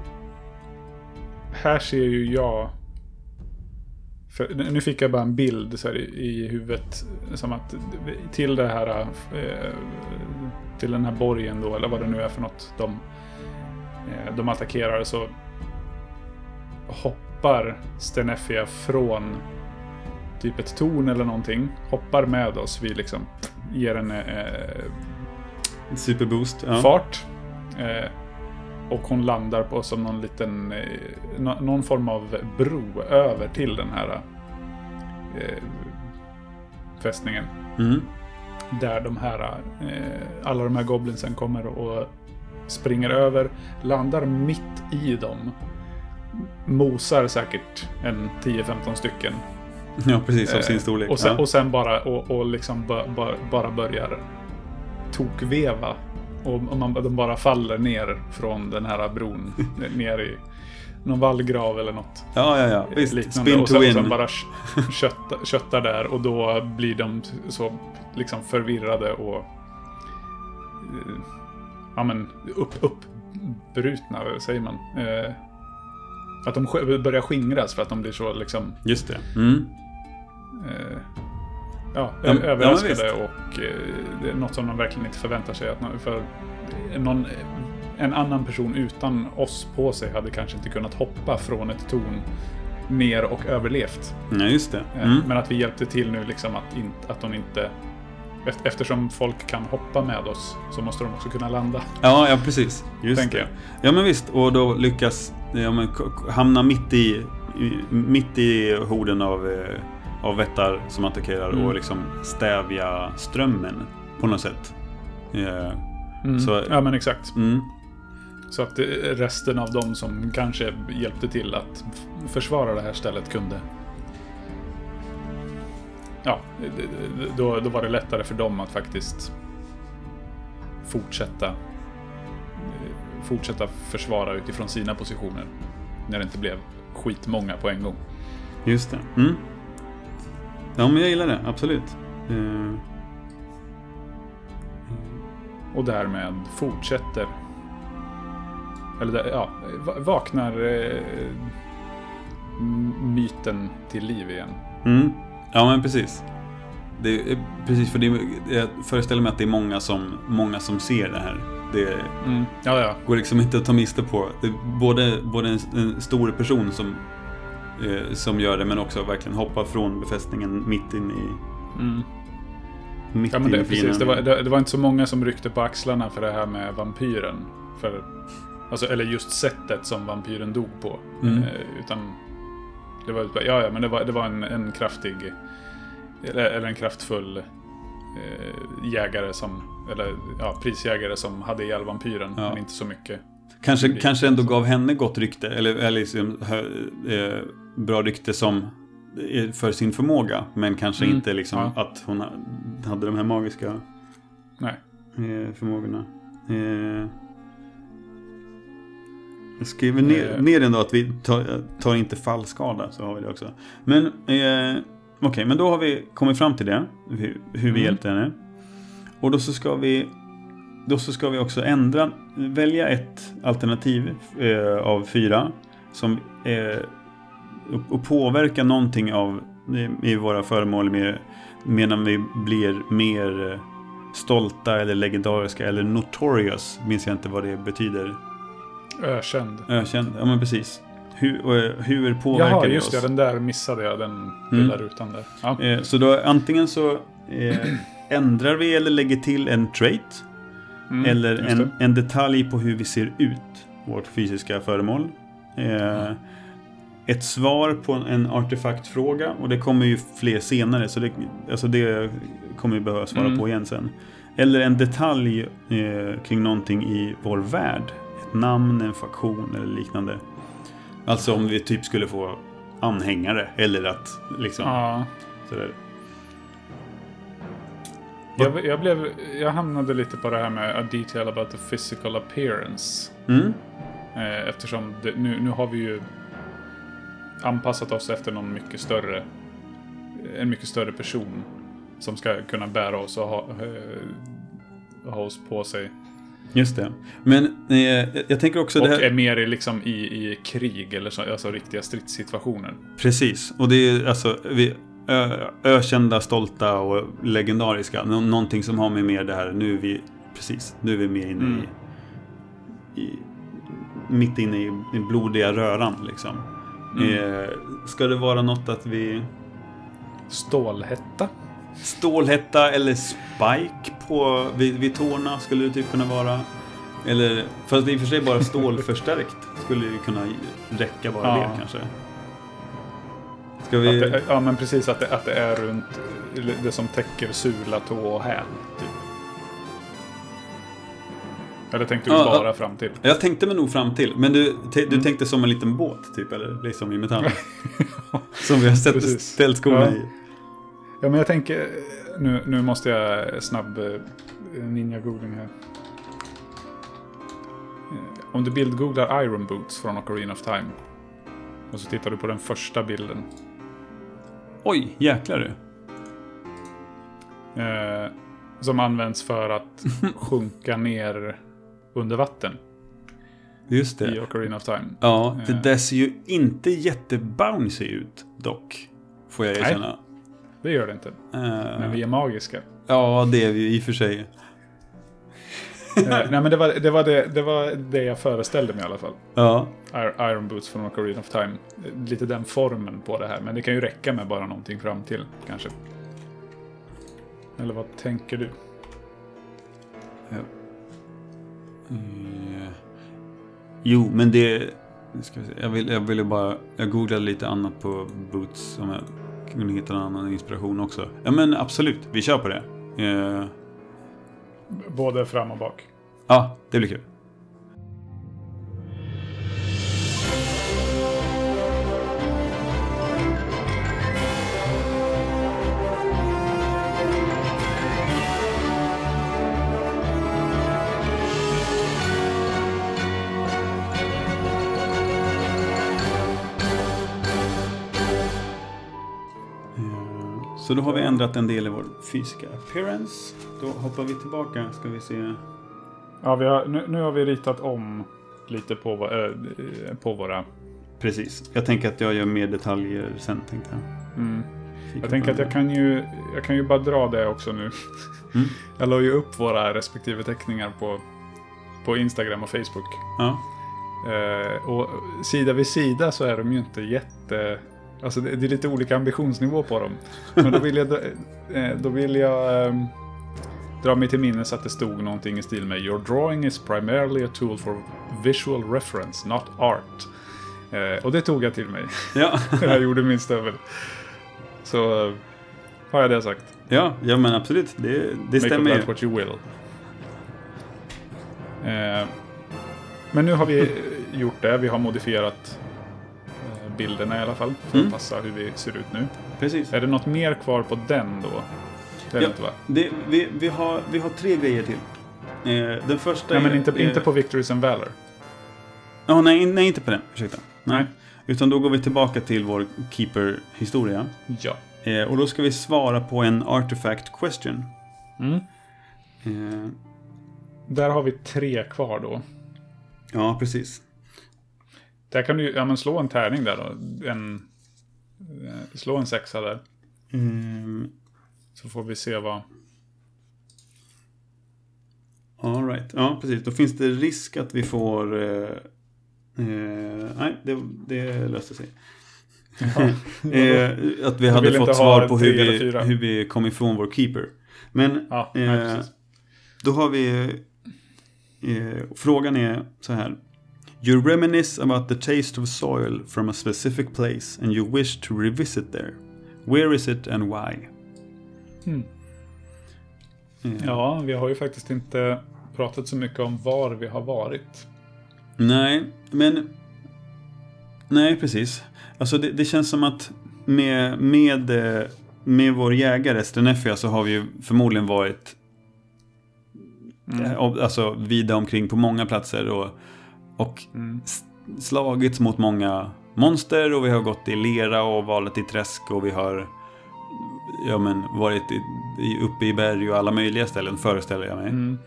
Här ser ju jag... För, nu fick jag bara en bild så här, i, i huvudet. Som att till det här... Eh, till den här borgen då, eller vad det nu är för något. De, eh, de attackerar så hoppar Steneffia från typ ett torn eller någonting. Hoppar med oss. Vi liksom ger en eh, Superboost. Ja. fart. Eh, och hon landar på som någon liten, eh, nå- någon form av bro över till den här eh, fästningen. Mm. Där de här, eh, alla de här goblinsen kommer och springer över, landar mitt i dem. Mosar säkert en 10-15 stycken. ja, precis. Av Eh, sin storlek. Och sen, ja. och sen bara, och, och liksom ba, ba, bara börjar tokveva. Och, och man, de bara faller ner från den här bron. ner i någon vallgrav eller något. ja, ja, ja. Visst. liknande. Spin och to sen, och win. sen bara kö- kötta, köttar där och då blir de så liksom förvirrade och eh, ja men upp, uppbrutna, säger man. Eh, att de börjar skingras för att de blir så liksom Just det. Mm. eh, ja, Ja, ja, överraskade visst. och eh, det är något som de verkligen inte förväntar sig. Att någon, för någon, en annan person utan oss på sig hade kanske inte kunnat hoppa från ett torn ner och överlevt. Ja, just det. Eh, Mm. Men att vi hjälpte till nu liksom att, in, att de inte... eft- Eftersom folk kan hoppa med oss så måste de också kunna landa. Ja, ja, precis. Just Tänker det. jag. Ja, men visst. Och då lyckas ja, men, k- k- hamna mitt i, mitt i horden av, eh, av vättar som attackerar Mm. och liksom stävja strömmen på något sätt. Eh, Mm. Så- Ja men exakt. mm. Så att eh, resten av dem som kanske hjälpte till att försvara det här stället kunde... Ja, då, då var det lättare för dem att faktiskt fortsätta fortsätta försvara utifrån sina positioner. När det inte blev skitmånga på en gång. Just det. Mm. Ja, men jag gillar det. Absolut. Eh, Och därmed fortsätter... Eller ja, va- vaknar eh, m- myten till liv igen. Mm. Ja, men precis. Det är, precis, för det, är- jag föreställer mig att det är många som, många som ser det här. Det Mm. Ja, ja. går liksom inte att ta miste på. Både, både en, en stor person som, eh, som gör det, men också verkligen hoppar från befästningen mitt in i, Mm. mitt Ja, men in det, i precis. Det var, det, det var inte så många som ryckte på axlarna för det här med vampyren. För, alltså, eller just sättet som vampyren dog på. Mm. Eh, utan det var, ja, ja, men det var, det var en, en kraftig, eller, eller en kraftfull jägare som, eller ja, prisjägare som hade ihjäl vampyren, Ja. men inte så mycket. Kanske, blir- kanske ändå gav henne gott rykte, eller, eller liksom, eh, bra rykte som eh, för sin förmåga. Men kanske Mm, inte liksom ja. att hon ha- hade de här magiska Nej. eh, förmågorna. Eh, Jag skriver ner, Eh. ner ändå att vi tar, tar inte fallskada, så har vi det också. Men okej, men då har vi kommit fram till det, hur, hur vi Mm. hjälpte henne. Och då så ska vi då så ska vi också ändra, välja ett alternativ eh, av fyra som eh, och, och påverka någonting av i, i våra föremål med, medan vi blir mer eh, stolta eller legendariska eller notorious, minns jag inte vad det betyder. Ökänd. Ökänd, ja men precis. Hur, eh, hur påverkar Jaha, det just oss? det. Den där missade jag. Den lilla rutan där. Ja. Eh, så då antingen så eh, ändrar vi eller lägger till en trait. Mm, eller just en, en detalj på hur vi ser ut, vårt fysiska föremål. Eh, ett svar på en, en artefaktfråga och det kommer ju fler senare så det, alltså det kommer vi behöva svara Mm. på igen sen. Eller en detalj eh, kring någonting i vår värld. Ett namn, en faktion eller liknande. Alltså om vi typ skulle få anhängare eller att liksom Ja. sådär. Jag, jag, blev, jag hamnade lite på det här med a detail about the physical appearance. Mm. Eh, eftersom det, nu, nu har vi ju anpassat oss efter någon mycket större en mycket större person som ska kunna bära oss och ha, eh, ha oss på sig. Just det. Men eh, jag- tänker också Och här... är mer liksom, i, i krig eller så, alltså riktiga stridssituationer. Precis, och det är alltså vi, ö, ökända, stolta och legendariska. Nå, någonting som har med mer det här, nu är vi, precis, nu är vi med inne Mm. i, i, mitt inne i, i blodiga röran liksom. Mm. Eh, ska det vara något att vi Stålhätta. Stålhätta eller spike på, vid, vid tårna skulle det typ kunna vara. Eller, fast i och för sig bara stålförstärkt skulle ju kunna räcka bara Ja. det kanske. Ska vi... det, ja, men precis att det, att det är runt det som täcker sula, tå och häl. Typ. Eller tänkte du Ja, bara ja. fram till? Jag tänkte mig nog fram till, men du, du Mm. tänkte som en liten båt typ, eller liksom i metall? som vi har Precis. ställt skorna i. Ja, men jag tänker... Nu, nu måste jag snabb eh, ninja-googling här. Eh, Om du bildgooglar Iron Boots från Ocarina of Time. Och så tittar du på den första bilden. Oj, jäklar du. Eh, som används för att sjunka ner under vatten Just i det. Ocarina of Time. Ja, det Eh. där ser ju inte jättebouncy ut dock. Får jag Nej. Det gör det inte. Eh, Men vi är magiska. Ja, det är vi i och för sig. Eh, nej, men det var det, var det, det var det jag föreställde mig i alla fall. Ja, Ir- Iron Boots från Ocarina of Time. Lite den formen på det här. Men det kan ju räcka med bara någonting fram till kanske. Eller vad tänker du? Eh, Jo, men det... Jag, vill, jag ville bara... Jag googlade lite annat på Boots om jag kunde hitta en annan inspiration också. Ja, men absolut. Vi kör på det. Eh, Både fram och bak. Ja, det blir kul. Så då har vi ändrat en del i vår fysiska appearance. Då hoppar vi tillbaka, ska vi se. Ja, vi har, nu, nu har vi ritat om lite på, eh, på våra... Precis. Jag tänker att jag gör mer detaljer sen, tänkte jag. Mm. Jag tänker att jag kan ju, jag kan ju bara dra det också nu. Mm. Jag la ju upp våra respektive teckningar på, på Instagram och Facebook. Ja. Eh, och sida vid sida så är de ju inte jätte... Alltså det, det är lite olika ambitionsnivå på dem. Men då vill jag, eh, då vill jag ehm, dra mig till minnes att det stod någonting i stil med Your drawing is primarily a tool for visual reference, not art. Eh, och det tog jag till mig Ja. jag gjorde min stövel. Så eh, har jag det sagt. ja, ja, men absolut. Det, det Make stämmer ju. what you will. Eh, men nu har vi gjort det. Vi har modifierat eh, bilderna i alla fall. För Mm. att passa hur vi ser ut nu. Precis. Är det något mer kvar på den då? Det är Ja. inte va? Det, vi, vi, har, vi har tre grejer till. Eh, den första Nej, men är- inte, är- inte på Victories and Valor. Ja, nej, nej, inte på den. Ursäkta. Nej. Nej. Utan då går vi tillbaka till vår Keeper-historia. Ja. Eh, och då ska vi svara på en artifact question. Mm. Eh, Där har vi tre kvar då. ja, precis. Där kan du ja, men slå en tärning där då. En, eh, slå en sexa där. Mm, Så får vi se vad... all right. Ja, precis. Då finns det risk att vi får... Eh, eh, nej, det, det löste sig. Eh, att vi hade fått svar på hur vi, hur vi kom ifrån vår keeper. Men Ja, nej, eh, då har vi... Eh, frågan är så här. You reminisce about the taste of soil from a specific place and you wish to revisit there. Where is it and why? Mm. Eh, Ja, vi har ju faktiskt inte pratat så mycket om var vi har varit. Nej, men... Nej, precis. Alltså det, det känns som att med, med, eh, med vår jägare Strenefia så har vi ju förmodligen varit Mm. eh, alltså, vida omkring på många platser och, och Mm. slagits mot många monster och vi har gått i lera och valet i träsk och vi har ja, men, varit i, i, uppe i berg och alla möjliga ställen föreställer jag mig. Mm.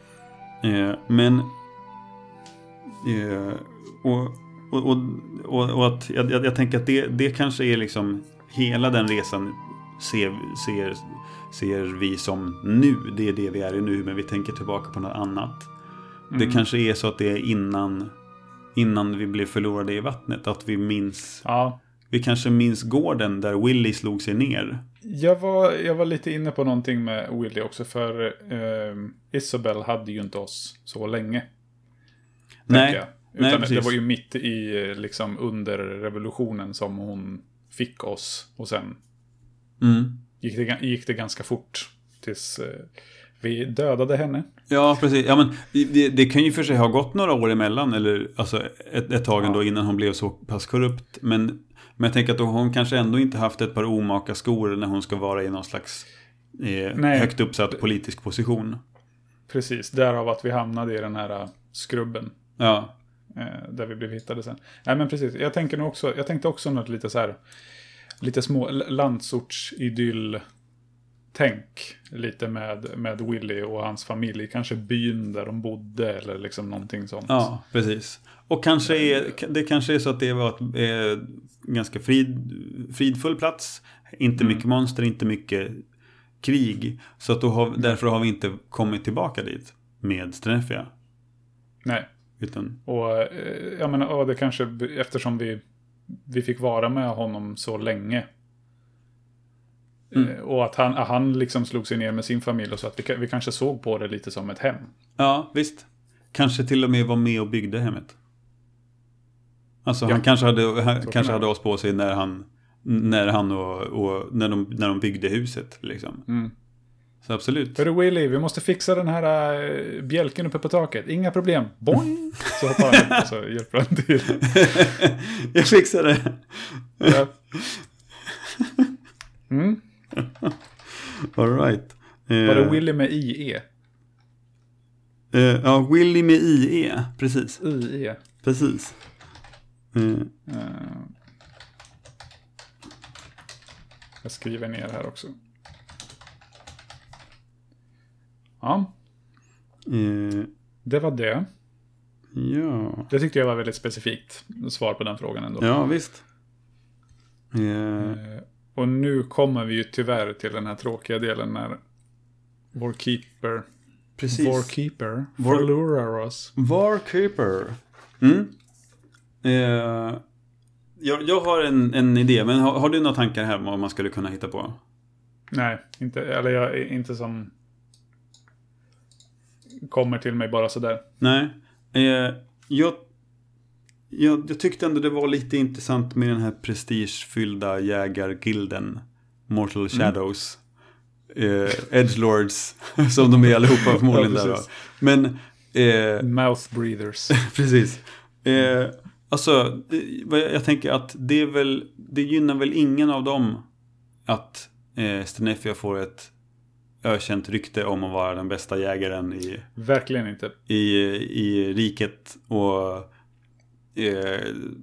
Eh, men... Eh, och, och, och, och, och att jag, jag, jag tänker att det, det kanske är liksom hela den resan ser, ser, ser vi som nu. Det är det vi är i nu, men vi tänker tillbaka på något annat. Det Mm. kanske är så att det är innan, innan vi blev förlorade i vattnet. Att vi minns, Ja, vi kanske minns gården där Willy slog sig ner. jag var, jag var lite inne på någonting med Willy också, för eh, Isabel hade ju inte oss så länge. Nej, jag. nej, Utan det precis. var ju mitt i, eh, liksom under revolutionen som hon fick oss. Och sen Mm. gick det, gick det ganska fort tills eh, vi dödade henne. Ja, precis. Ja, men det, det kan ju för sig ha gått några år emellan, eller alltså ett, ett tag ändå Ja. innan hon blev så pass korrupt. Men, men jag tänker att hon kanske ändå inte haft ett par omaka skor när hon ska vara i någon slags eh, högt uppsatt politisk position. Precis, därav att vi hamnade i den här eh, skrubben. Ja, Eh, där vi blev hittade sen. Nej men precis, jag tänker nog också, jag tänkte också något lite så här, lite små landsortsidyll tänk lite med, med Willy och hans familj. Kanske byn där de bodde eller liksom någonting sånt. ja, precis. Och kanske är, det kanske är så att det var ett eh, ganska frid, fridfull plats. Inte Mm. mycket monster, inte mycket krig. Så att har, därför har vi inte kommit tillbaka dit med Strenefia. Nej, Utan, och eh, jag menar, ja, det kanske eftersom vi, vi fick vara med honom så länge. Mm. Eh, Och att han, han liksom slog sig ner med sin familj och så att vi, vi kanske såg på det lite som ett hem. Ja, visst. Kanske till och med var med och byggde hemmet. Alltså Ja. han kanske hade, han kan kanske hade oss på sig när han, när han och, och när, de, när de byggde huset. Liksom. Mm. Så absolut. Hörru Willy, vi måste fixa den här äh, bjälken uppe på taket. Inga problem. Boing! Så hoppar han upp och så hjälper han till. Jag fixar det. Ja. Mm. All right. Eh, Var det Willy med IE? eh, ja, Willy med IE. Precis. IE. Precis. Eh, jag skriver ner här också. Ja, eh, det var det. ja. Det tyckte jag var väldigt specifikt svar på den frågan ändå. ja, visst. Eh, Eh, och nu kommer vi ju tyvärr till den här tråkiga delen när vår keeper, precis. vår keeper Vår- förlorar oss. Warkeeper. Mm. Eh, jag, jag har en, en idé, men har, har du några tankar här om vad man skulle kunna hitta på? Nej, inte, eller jag inte som kommer till mig bara sådär. Nej. Eh, jag, jag, jag tyckte ändå det var lite intressant med den här prestigefyllda jägargilden. Mortal Shadows. Eh, Edgelords, som de är allihopa förmodligen Ja, där. Precis. Men... Eh, Mouth breathers. Precis. Eh, alltså, jag tänker att det är väl, det gynnar väl ingen av dem att eh, Stenefia får ett ökänt rykte om att vara den bästa jägaren i, Verkligen inte. i, i riket och eh,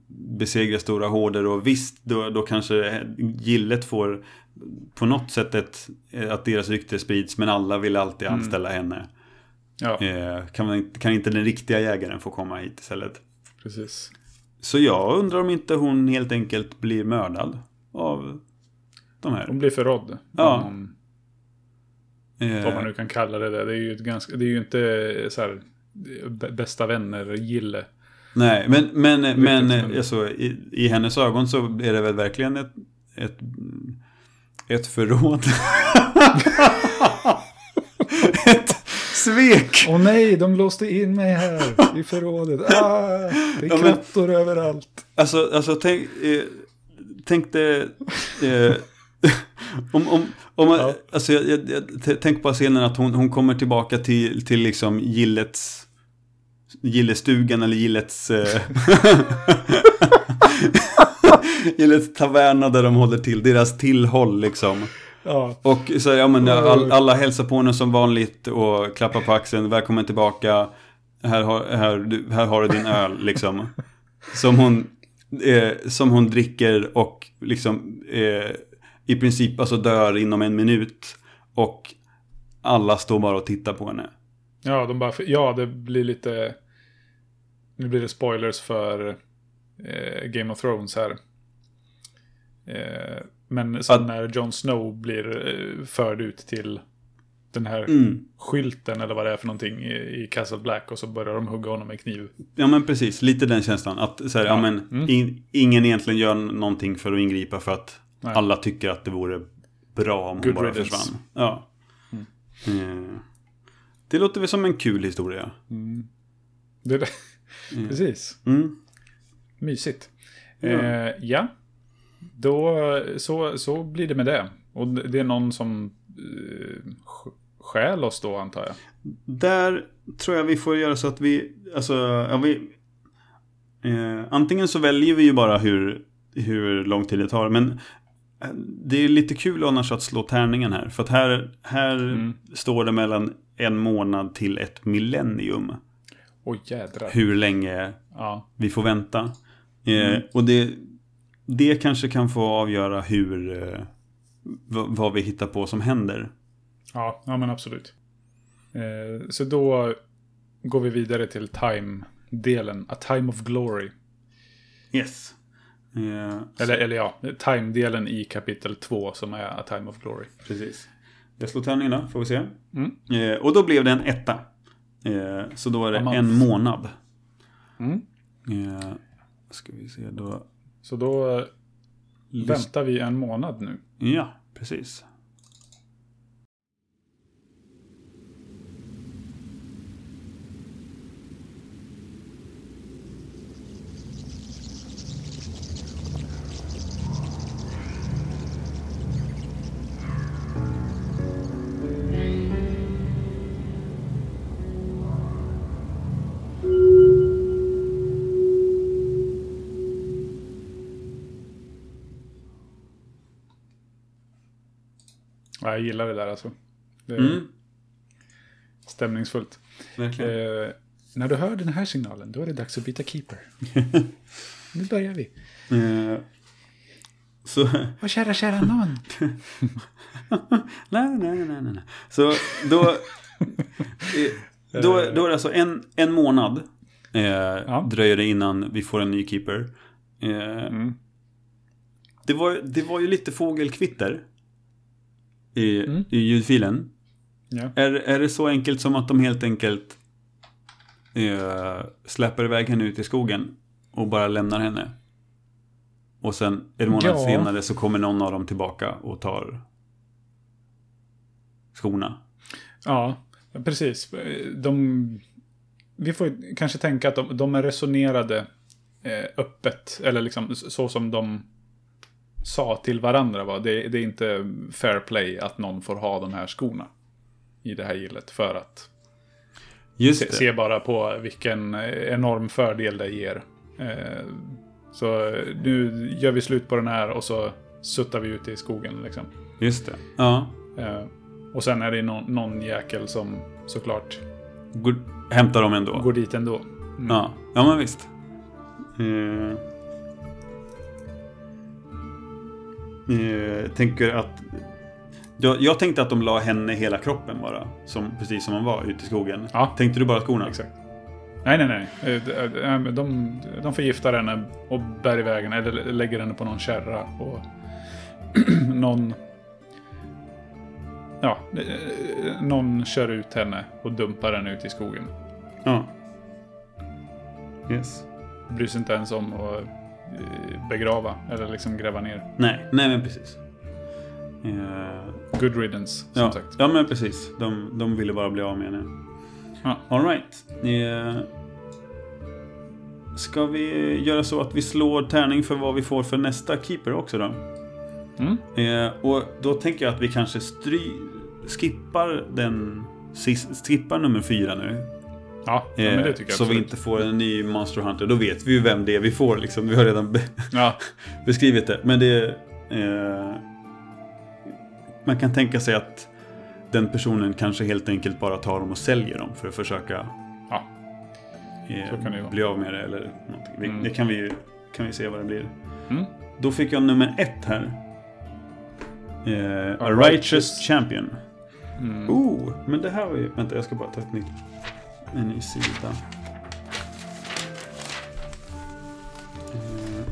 besegra stora horder och visst, då, då kanske gillet får på något sätt ett, att deras rykte sprids men alla vill alltid Mm. anställa henne. Ja, Eh, kan, man, kan inte den riktiga jägaren få komma hit istället? precis. Så jag undrar om inte hon helt enkelt blir mördad av de här. Hon blir förrådd. Ja. Om, Eh, om man nu kan kalla det det. Det är ju, ganska, det är ju inte så här bästa vänner-gille. Nej, men, men, men men- alltså, i, i hennes ögon så är det väl verkligen ett, ett, ett förråd. ett svek! Åh nej, de låste in mig här i förrådet. Ah, det är Ja, men- krattor överallt. Alltså, alltså tänk, eh, tänk dig... Eh, om, om, om man, Ja. alltså, jag, jag, jag, tänk på scenen att hon, hon kommer tillbaka till, till liksom gillets... Gillestugan eller gillets... Eh, gillets taverna där de håller till. Deras tillhåll liksom. Ja, Och så, ja, men, all, alla hälsar på henne som vanligt och klappar på axeln. Välkommen tillbaka. Här har, här, du, här har du din öl liksom. Som hon, eh, som hon dricker och liksom eh, i princip alltså dör inom en minut. Och alla står bara och tittar på henne. ja, de bara, ja, det blir lite... Nu blir det spoilers för eh, Game of Thrones här. Eh, men sen när Jon Snow blir eh, förd ut till den här Mm. skylten eller vad det är för någonting i, Castle Black och så börjar de hugga honom med kniv. Ja men precis, lite den känslan. Att så här, ja. Ja. men, Mm. in, ingen egentligen gör någonting för att ingripa för att Nej. alla tycker att det vore bra om hon Good bara riddance. försvann. Ja. Eh, det låter väl som en kul historia. Det, det, Mm. Precis. Mm. Mysigt. Ja. Eh, ja. Då så, så blir det med det. Och det är någon som eh, stjäl oss då antar jag. Där tror jag vi får göra så att vi, alltså, ja, vi eh, antingen så väljer vi ju bara hur, hur lång tid det tar, men eh, det är lite kul annars att slå tärningen här. För att här, här Mm. står det mellan en månad till ett millennium. Jädrar. Hur länge Ja. vi får vänta. Eh, och det, det kanske kan få avgöra hur, eh, vad vi hittar på som händer. Ja, ja men absolut. Eh, så då går vi vidare till time-delen. A time of glory. Yes. Eh, Eller, eller ja, time-delen i kapitel 2 som är A time of glory. Precis. Jag slår tärningen då, får vi se. Mm. Eh, och då blev det en etta. Eh, så då är det en månad. Mm. Eh, ska vi se då. Så då eh, väntar vi en månad nu. Ja, precis. Gillar det där alltså. Det Mm, stämningsfullt. Eh, när du hör den här signalen, då är det dags att byta keeper. nu börjar vi. Eh, så, Åh, kära, kära nån. nej, nej, nej, nej. Så då, eh, då, då är det alltså en, en månad eh, dröjer det innan vi får en ny keeper. Eh, Mm. det, var, det var ju lite fågelkvitter i, Mm. i ljudfilen. Ja. Är, är det så enkelt som att de helt enkelt eh, släpper iväg henne ut i skogen och bara lämnar henne? Och sen en månad Ja. senare så kommer någon av dem tillbaka och tar skorna. ja, precis. De, vi får kanske tänka att de, de är resonerade eh, öppet. Eller liksom så som de sa till varandra. Va? Det, det är inte fair play att någon får ha de här skorna i det här gillet. För att Just se, se bara på vilken enorm fördel det ger. Eh, så nu gör vi slut på den här och så suttar vi ute i skogen. Liksom. Just det. Ja. Eh, och sen är det någon, någon jäkel som såklart Går, hämtar dem ändå. går dit ändå. Mm. Ja. ja, men visst. Eh, eh, tänker att... Jag, jag tänkte att de la henne hela kroppen bara. Som, precis som hon var ute i skogen. Ja. Tänkte du bara skorna? Exakt. Nej, nej, nej. Eh, de- eh, De, de förgiftar henne och bär iväg henne, eller lägger henne på någon kärra. Och någon... Ja, någon kör ut henne och dumpar henne ut i skogen. Ja. Yes. Bryr sig inte ens om att begrava eller liksom gräva ner. Nej, nej men precis. Eh, Good riddance, som ja, sagt. ja, men precis. De, de ville bara bli av med henne. Ja. All right. Eh, ska vi göra så att vi slår tärning för vad vi får för nästa keeper också då? Mm. Eh, och då tänker jag att vi kanske stry, skippar den skippar nummer fyra nu. Ja, ja, Eh, men det tycker jag så vi absolut. inte får en ny Monster Hunter. Då vet vi ju vem det är vi får liksom. Vi har redan be- Ja, beskrivit det. Men det... Eh, man kan tänka sig att den personen kanske helt enkelt bara tar dem och säljer dem för att försöka ja. eh, bli av med det eller någonting. Vi, Mm. Det kan vi ju kan vi se vad det blir. Mm. Då fick jag nummer ett här. Eh, A A Righteous Righteous- Champion. Mm. Oh, men det här var ju... Vänta, jag ska bara ta ett nytt... En ny sida. Eh,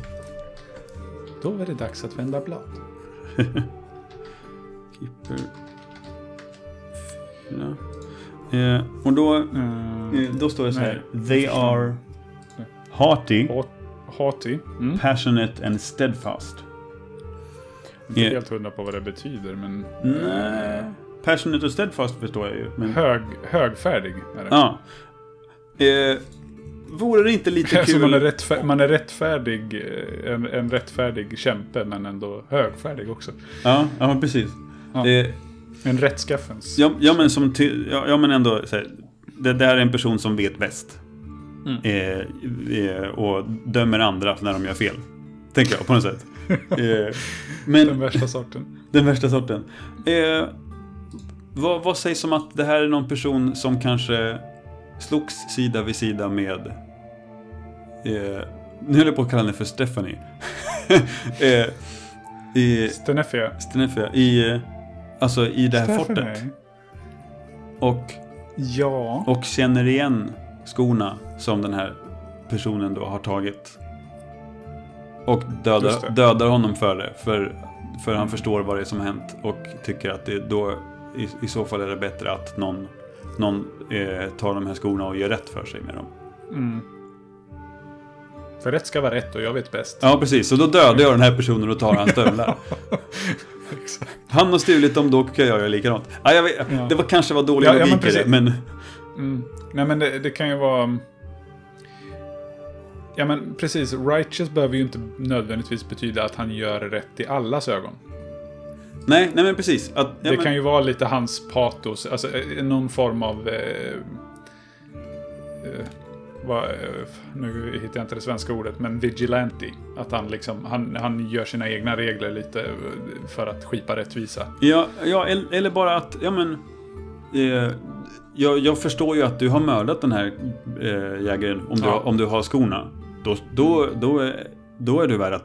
Då är det dags att vända blad. Keeper. Fyra. Eh, och då, Mm. eh, då står det så här. Nej. They are hearty, Ha- Hati. Mm. passionate and steadfast. Inte Yeah. helt hundra på vad det betyder, men Nej. Passionate och steadfast förstår jag ju. Men, hög, högfärdig är det. ja. Eh, vore det inte lite kul... man, är rättfär, man är rättfärdig, eh, en, en rättfärdig kämpe, men ändå högfärdig också. Ja, ja precis. Ja. Eh, En rättskaffens. ja, ja, men som ty, ja, ja, men ändå. Här, det där är en person som vet bäst. Mm. Eh, eh, och dömer andra när de gör fel. Tänker jag på något sätt. Eh, men Den värsta sorten. den värsta sorten. Vad, vad sägs om att det här är någon person som kanske slogs sida vid sida med... Eh, nu höll jag på att kalla henne för Stephanie. eh, i Stenefia. Stenefia, i, alltså i det här fortet. Stephanie. Och, Ja. och känner igen skorna som den här personen då har tagit. Och dödar, dödar honom för det. För, för han förstår vad det är som har hänt. Och tycker att det då i, i så fall är det bättre att någon, någon eh, tar de här skorna och gör rätt för sig med dem. Mm. För rätt ska vara rätt och jag vet bäst. Ja, precis. Så då dödar jag den här personen och tar hans stövlar. Han har stulit dem, då kan jag göra likadant. Ja, jag vet, Ja. Det var kanske var dålig Ja, ja, men logik i det, precis. men... Mm. Nej men det, det kan ju vara... Ja men precis, righteous behöver ju inte nödvändigtvis betyda att han gör rätt i allas ögon. Nej, nej men precis. Att, ja, det men, kan ju vara lite hans patos, alltså eh, någon form av... Eh, eh, vad, eh, nu hittar jag inte det svenska ordet, men vigilante. Att han liksom, han, han gör sina egna regler lite eh, för att skipa rättvisa. Ja, ja el- eller bara att, ja men... Eh, jag, jag förstår ju att du har mördat den här eh, jägaren om du, Ja. har- om du har skorna. Då, då, då, är, då är du värd att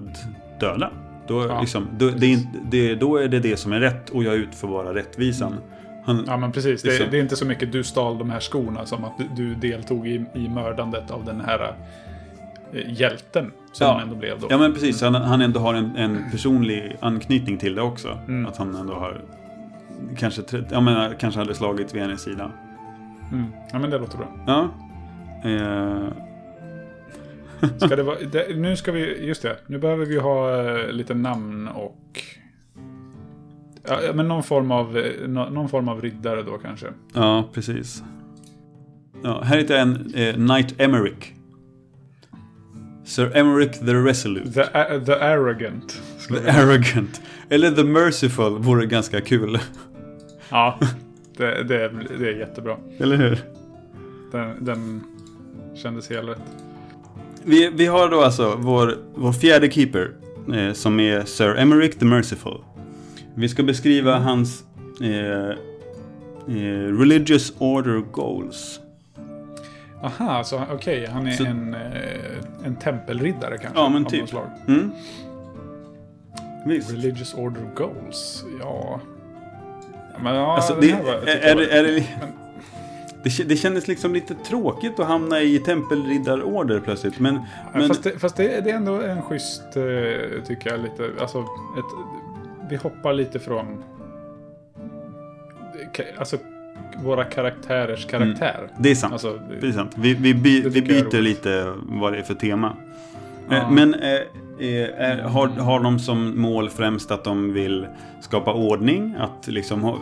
döda. Då, Ja, liksom, då, det det, då är det det som är rätt och jag ut för vara rättvisan. Han, Ja men precis, det, Liksom. det är inte så mycket du stal de här skorna som att du, du deltog i, i mördandet av den här eh, hjälten. Som Ja. han ändå blev då. Ja men precis, han, han ändå har en, en personlig anknytning till det också. Mm. Att han ändå har kanske, jag menar, kanske hade slagit vid hennes sida. Mm. ja men det låter bra. Ja. Eh, Ska det vara, det, nu ska vi, just det, nu behöver vi ha eh, lite namn och... Ja, men någon form av, eh, nå- någon form av riddare då kanske. ja, precis. Ja, här hittar jag en eh, Knight Emerick. Sir Emerick the Resolute. The, a- the Arrogant. The Arrogant. Eller The Merciful vore ganska kul. Ja, det, det, är- det är jättebra. Eller hur? Den, den kändes helt rätt. Vi, vi har då alltså vår, vår fjärde keeper. Eh, som är Sir Emerick the Merciful. Vi ska beskriva hans eh, eh, religious order goals. Aha, så okej, han är Så- en, eh, en tempelriddare kanske? Ja, men typ. Mm. Religious Order Goals, ja... men ja, Alltså, det, var- är, är, det- är det, men- det, det kändes liksom lite tråkigt att hamna i tempelriddarorder plötsligt. Men, men Fast, det, fast det, det är ändå en schysst, eh, tycker jag, lite, alltså, ett, vi hoppar lite från, alltså, våra karaktärers karaktär. det är sant. Alltså, Det är sant. Vi, vi, by, vi byter lite vad det är för tema. Ja. Eh, Men eh, eh, har, har de som mål främst att de vill skapa ordning? Att liksom eh,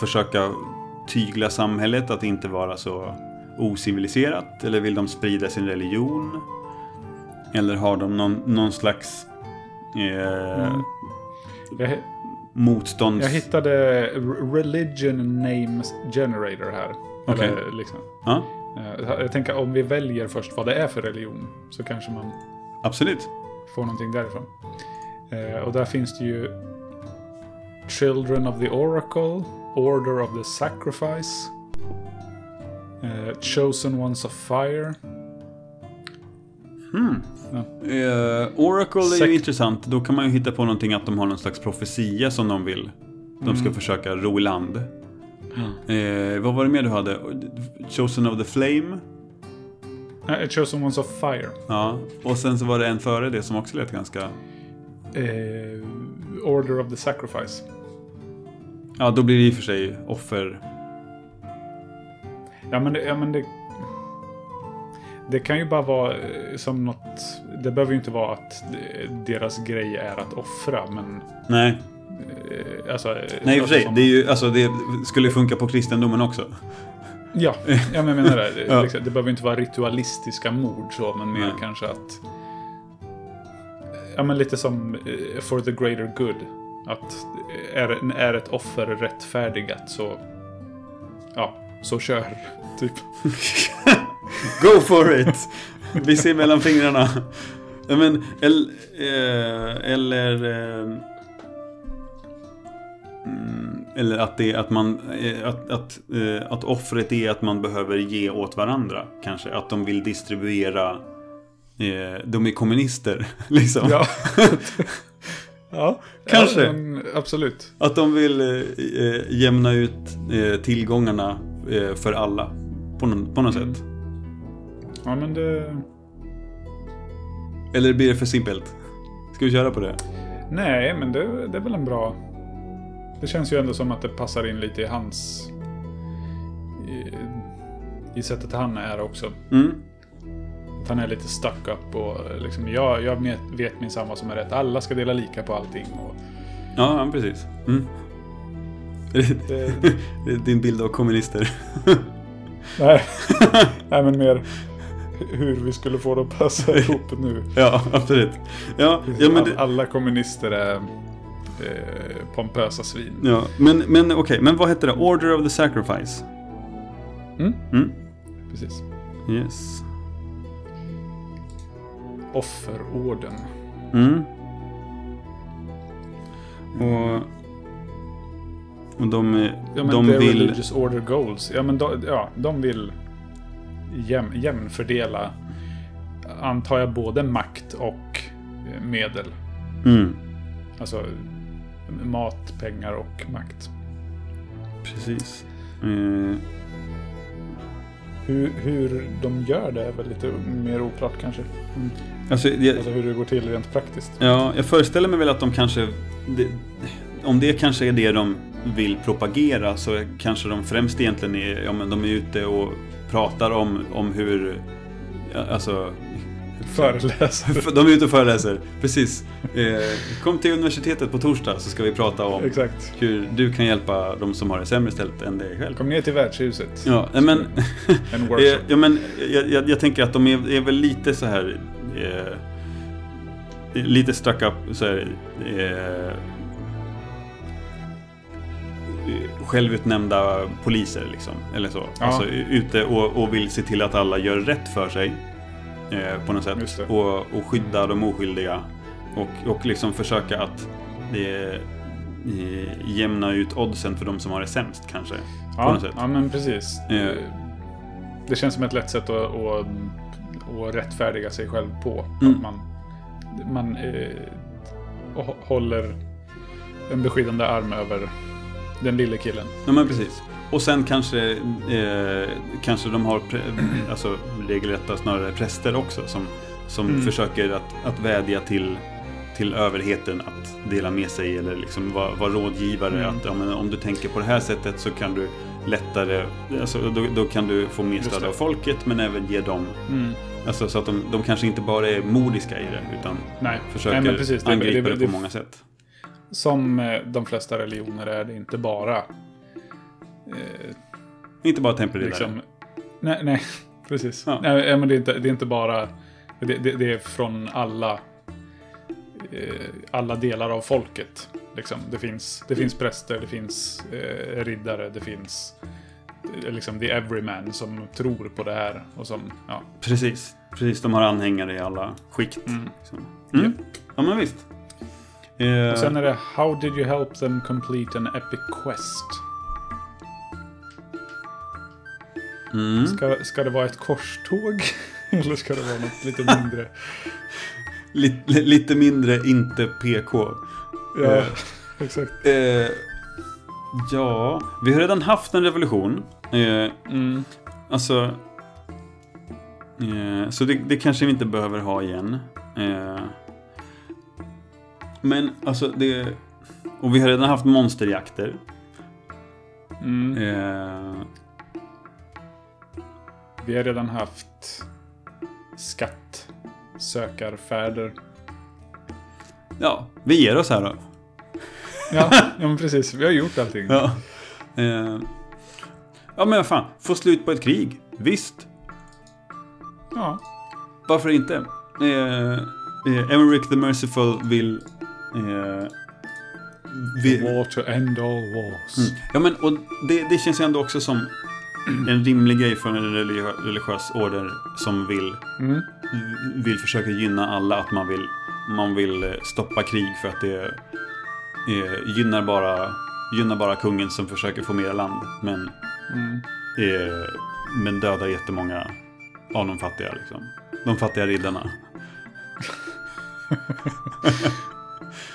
försöka tygla samhället, att inte vara så ociviliserat? Eller vill de sprida sin religion? Eller har de någon, någon slags eh, Mm. jag, motstånds... jag hittade Religion Names Generator här. Okej. Eller, liksom. Ja, Eh, Jag tänker om vi väljer först vad det är för religion så kanske man absolut. får någonting därifrån. Eh, och där finns det ju Children of the Oracle, Order of the Sacrifice, eh, Chosen Ones of Fire. Hmm. Ja. Eh, Oracle är ju Sekt- intressant. Då kan man ju hitta på någonting att de har någon slags profetia som de vill. De ska Mm. försöka ro i land. Eh, vad var det mer du hade? Chosen of the Flame. Eh, Chosen Ones of Fire. Ja. Och sen så var det en före det som också lät ganska... Eh, Order of the Sacrifice. Ja, då blir det i och för sig offer... Ja men, det, ja, men det... Det kan ju bara vara eh, som något... Det behöver ju inte vara att eh, deras grej är att offra, men... Nej, eh, Alltså, Nej i och för sig. som- Det, är ju, alltså, det skulle ju funka på kristendomen också. Ja, ja men jag menar det. Ja. Liksom, det behöver inte vara ritualistiska mord så, men mer Nej. kanske att... Ja, men lite som eh, For the greater good. Att är, är ett offer rättfärdigat så... Ja, så kör. Typ. Go for it! Vi ser mellan fingrarna. Men, el, eh, eller... Eh, mm, eller att det att man... Eh, att, att, eh, att offret är att man behöver ge åt varandra. Kanske. Att de vill distribuera... De är kommunister, liksom. Ja. ja, Kanske. Ja, men, absolut. Att de vill eh, eh, jämna ut eh, tillgångarna eh, för alla. På, någon, på något Mm. sätt. Ja, men det... Eller blir det för simpelt? Ska vi köra på det? Nej, men det, det är väl en bra... Det känns ju ändå som att det passar in lite i hans... I, i sättet han är också. Mm. Han är lite stuck up och liksom, jag, jag vet- minsann vad som är rätt. Alla ska dela lika på allting. Och Ja, precis. Mm. Det din bild av kommunister. nej, nej, men mer hur vi skulle få det att passa ihop nu. ja, absolut. Ja, ja men, det, alla kommunister är eh, pompösa svin. ja, men, men okej, men vad heter det? Order of the Sacrifice? Mm, Mm. precis. Yes. Offerorden. Mm. Och, och de, Ja, de vill... religious order goals. Ja, men de, ja, de vill jäm, jämnfördela, antar jag, både makt och eh, medel. Mm, Alltså mat, pengar och makt. precis. Eh, Hur, hur de gör det är väl lite mer oklart kanske. Alltså, jag, Alltså hur det går till rent praktiskt. Ja, jag föreställer mig väl att de kanske... Det, om det kanske är det de vill propagera så kanske de främst egentligen är... Ja, men de är ute och pratar om, om hur... Alltså... Föreläsare. De är ute och föreläser, precis. Eh, kom till universitetet på torsdag så ska vi prata om Exakt. hur du kan hjälpa de som har det sämre ställt än dig själv. Kom ner till värdshuset. Ja, men... En Eh, ja, men jag, jag, jag tänker att de är, är väl lite så här... Eh, lite stuck up så här... Eh, självutnämnda poliser liksom. Eller så. Ja. Alltså ute och, och vill se till att alla gör rätt för sig. Eh, på något sätt. det. Och, och skydda de oskyldiga. Och, och liksom försöka att eh, eh, jämna ut oddsen för de som har det sämst kanske. på ja, något sätt. ja, men precis. Eh. det känns som ett lätt sätt att, att, att rättfärdiga sig själv på. Mm. Att man, man eh, hå- håller en beskyddande arm över den lille killen. Ja, men precis. Och sen kanske, eh, kanske de har alltså, regelrätta snarare präster också som, som Mm. försöker att, att vädja till, till överheten att dela med sig eller liksom vara, vara rådgivare. Mm. Att ja, men om du tänker på det här sättet så kan du lättare, alltså, då, då kan du få mer stöd av folket men även ge dem, Mm. Alltså, så att de, de kanske inte bara är modiska i det utan Nej. försöker Nej, men precis. Det- angripa det, det- på många sätt. Som eh, de flesta religioner är det inte bara... Eh, Inte bara tempelriddare. liksom, nej, nej, precis. Ja. Nej, men det, är inte, det är inte bara... Det, det, det är från alla... Eh, alla delar av folket. Liksom. Det, finns, det finns präster, det finns eh, riddare, det finns... Liksom the everyman som tror på det här och som... Ja. Precis, precis. De har anhängare i alla skikt. Mm. Liksom. Mm. Ja, men visst. Eh, Och sen är det How did you help them complete an epic quest? mm. Ska, ska det vara ett korståg? Eller ska det vara något lite mindre? lite, lite mindre inte PK. Ja, Eh. exakt. Eh, ja, vi har redan haft en revolution. Eh, Mm. alltså... Eh, så det, det kanske vi inte behöver ha igen. Eh, men alltså det... Och vi har redan haft monsterjakter. Mm. Eh, Vi har redan haft skattsökarfärder. ja, vi ger oss här då. Ja, ja men precis. Vi har gjort allting. Ja. Eh, ja men fan, få slut på ett krig. Visst, Ja. varför inte? Eh, eh, Emmerich the Merciful vill... Eh, vi, War to end all wars. mm. Ja men och det, det känns ju ändå också som en rimlig grej för en religi- religiös order som vill, Mm. vill försöka gynna alla. Att man vill, man vill eh, stoppa krig för att det eh, gynnar, bara, gynnar bara kungen som försöker få mer land. Men Mm. Eh, men dödar jättemånga av de fattiga. Liksom. De fattiga riddarna.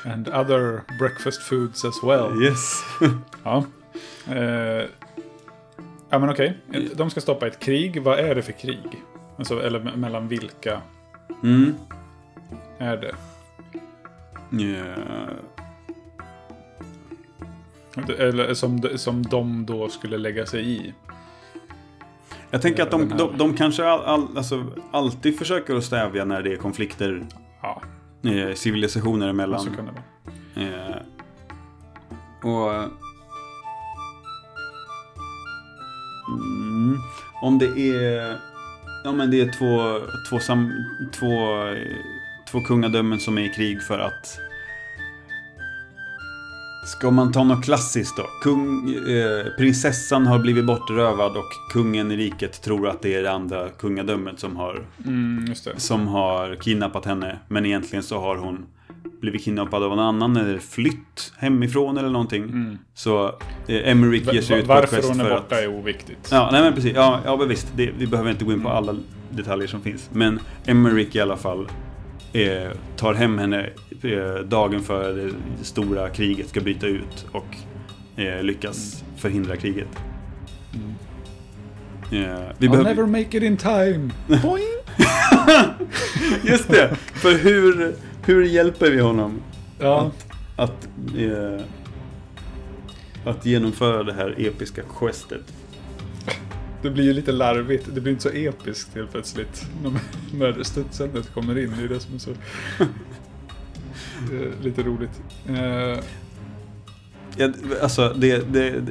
And other breakfast foods as well. Yes. Ja. Eh, ja men okej. De ska stoppa ett krig. Vad är det för krig? Alltså, eller me- mellan vilka Mm. är det? Eh, Eller som, som de då skulle lägga sig i. jag tänker att de, de, de kanske all, all, alltså, alltid försöker att stävja när det är konflikter Ja, eh, civilisationer emellan. så kan det vara. Eh, och... Mm, om det är... Ja men det är två, två, sam, två, eh, två kungadömen som är i krig för att... Ska man ta något klassiskt då? Kung, eh, prinsessan har blivit bortrövad och kungen i riket tror att det är det andra kungadömet som har Mm, som har kidnappat henne. Men egentligen så har hon blivit kidnappad av en annan eller flytt hemifrån eller någonting. Mm. Så eh, Emmerich ger sig ut på ett Varför quest hon är för borta att... är oviktigt. Ja, nej men precis. Ja, ja men visst. Det, vi behöver inte gå in på Mm. alla detaljer som finns. Men Emmerich i alla fall eh, tar hem henne eh, dagen före det stora kriget ska bryta ut och eh, lyckas förhindra kriget. Mm. Eh, vi I'll behöver... never make it in time. Just det! För hur, hur hjälper vi honom Ja, att, eh, att genomföra det här episka questet? Det blir ju lite larvigt. Det blir inte så episkt helt plötsligt. När, studsandet kommer in. Det är det som är så... är lite roligt. Eh, Ja, alltså, det, det,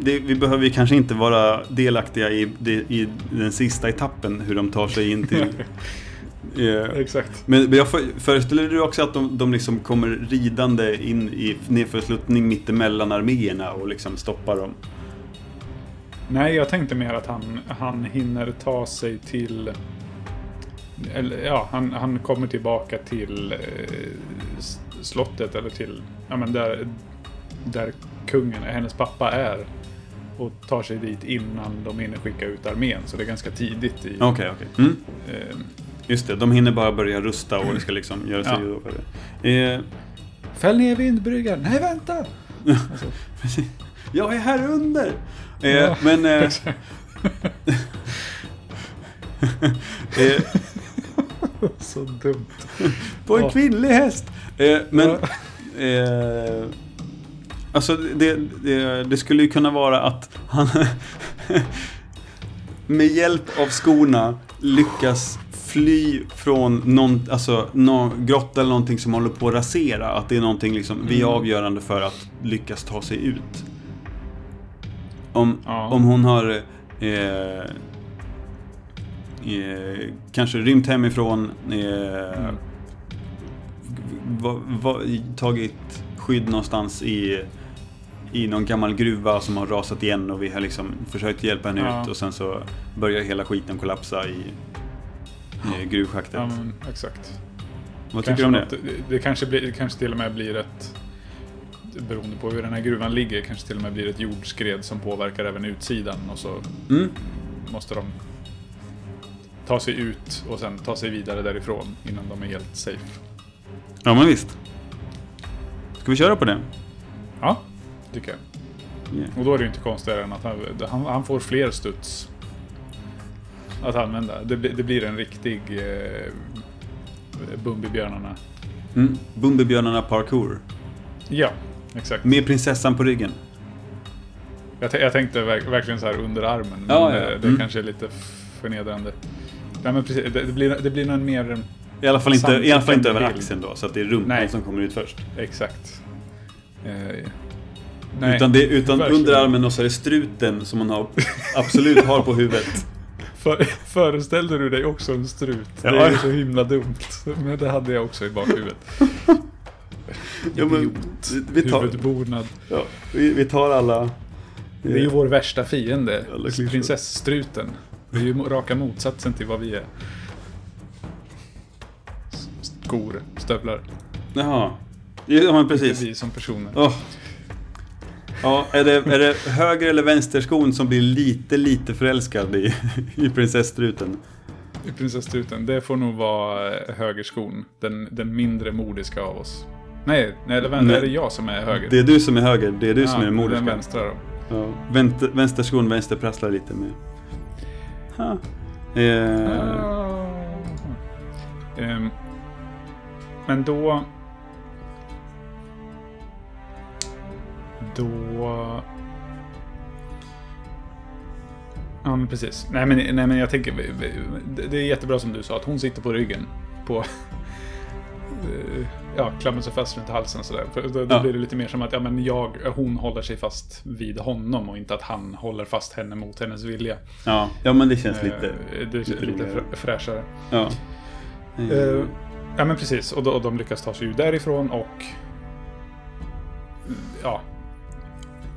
det, vi behöver ju kanske inte vara delaktiga i, i den sista etappen, hur de tar sig in till... eh, exakt. men jag för- föreställer du också att de, de liksom kommer ridande in i nedförsluttning mittemellan arméerna och liksom stoppar dem? Nej, jag tänkte mer att han, han hinner ta sig till... Eller, ja, han, han kommer tillbaka till eh, slottet eller till... Ja, men där, där kungen, hennes pappa är. och tar sig dit innan de hinner skicka ut armén. Så det är ganska tidigt i... Okej, okej. Mm. Eh, Just det, de hinner bara börja rusta och det ska liksom göra sig Ja. redo för det. Eh, Fäll ner vindbryggan! Nej, vänta! Alltså. Jag är här under! Eh, Ja. Men... Eh, eh, så dumt. på en Ja. kvinnlig häst! Eh, men... Ja. Eh, alltså, det, det, det skulle ju kunna vara att han med hjälp av skorna lyckas fly från någon alltså, någon grotta eller någonting som håller på att rasera. Att det är någonting liksom, vi är Mm. avgörande för att lyckas ta sig ut. Om, Ja. om hon har eh, eh, kanske rymt hemifrån, eh, Mm. va, va, tagit skydd någonstans i, i någon gammal gruva som har rasat igen och vi har liksom försökt hjälpa henne Ja. ut och sen så börjar hela skiten kollapsa i, i gruvschaktet. Ja, men, exakt. Vad tycker du om det? något- det? Det kanske, blir, det kanske till och med blir ett... Beroende på hur den här gruvan ligger, kanske till och med blir ett jordskred som påverkar även utsidan. Och så Mm? måste de ta sig ut och sen ta sig vidare därifrån innan de är helt safe. Ja men visst. Ska vi köra på det? Ja, tycker jag. Yeah. Och då är det ju inte konstigare än att han, han, han får fler studs att använda. Det, det blir en riktig eh, Bumbibjörnarna. Mm. Bumbibjörnarna parkour. Ja, exakt. Med prinsessan på ryggen. Jag, jag tänkte verk, verkligen så här under armen. Ja, men ja, det, det mm. kanske är lite förnedrande. Nej, men precis, det, det, blir, det blir någon mer... I alla fall inte, i alla fall inte över axeln då, så att det är rumpan Nej. som kommer ut först. Exakt. Eh, nej, Utan, det, utan verkligen. under armen och så är det struten som man har, absolut har på huvudet. För, föreställde du dig också en strut? Ja. Det är så himla dumt. Men det hade jag också i bakhuvudet. Ja, men, Idiot. vi, tar, Huvudbonad. ja, vi, vi tar alla... Det är ju vår värsta fiende. Prinsessstruten. Det är ju raka motsatsen till vad vi är. Skor, stövlar. Jaha. Ja men Inte precis. vi som personer. Åh. Ja, är det, är det höger eller vänsterskon som blir lite, lite förälskad i, i prinsesstruten? I prinsesstruten. Det får nog vara högerskon. Den, den mindre modiska av oss. Nej, nej eller vänta, Nej. är det jag som är höger? Det är du som är höger, det är du som är Den mordiska. vänstra då. Ja. Vänster, vänsterskon vänsterprasslar lite med. Ha. Eh, Ah. Men då... Då... Ja, men precis. Nej, men, nej, men jag tänker... det- Det är jättebra som du sa, att hon sitter på ryggen. På... eh, Ja, klamrar sig fast runt halsen sådär. För då, då Ja. blir det lite mer som att ja, men jag, hon håller sig fast vid honom och inte att han håller fast henne mot hennes vilja. ja. ja, men det känns Eh, lite... det är lite, roligare. frä- fräschare. Ja. Eh, ja men precis, och, då, och de lyckas ta sig ur därifrån och... Ja.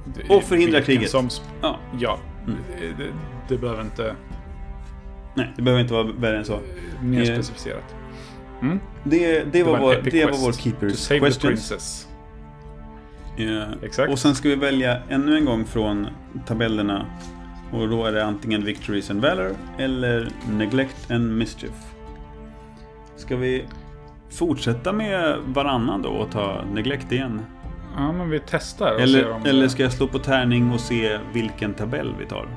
Det- Och förhindra kriget. Som, ja. ja. Mm. Det, det, det behöver inte Nej, det behöver inte vara värre än så. mer Eh, specificerat. Mm? Det, det, var, en vår, epic det var vår To Keepers save the questions. princess. Ja. Exakt. Och sen ska vi välja ännu en gång från tabellerna. Och då är det antingen Victories and Valor eller Neglect and Mischief. Ska vi fortsätta med varannan då och ta Neglect igen? Ja men vi testar och ser Eller, om eller det- ska jag slå på tärning och se vilken tabell vi tar?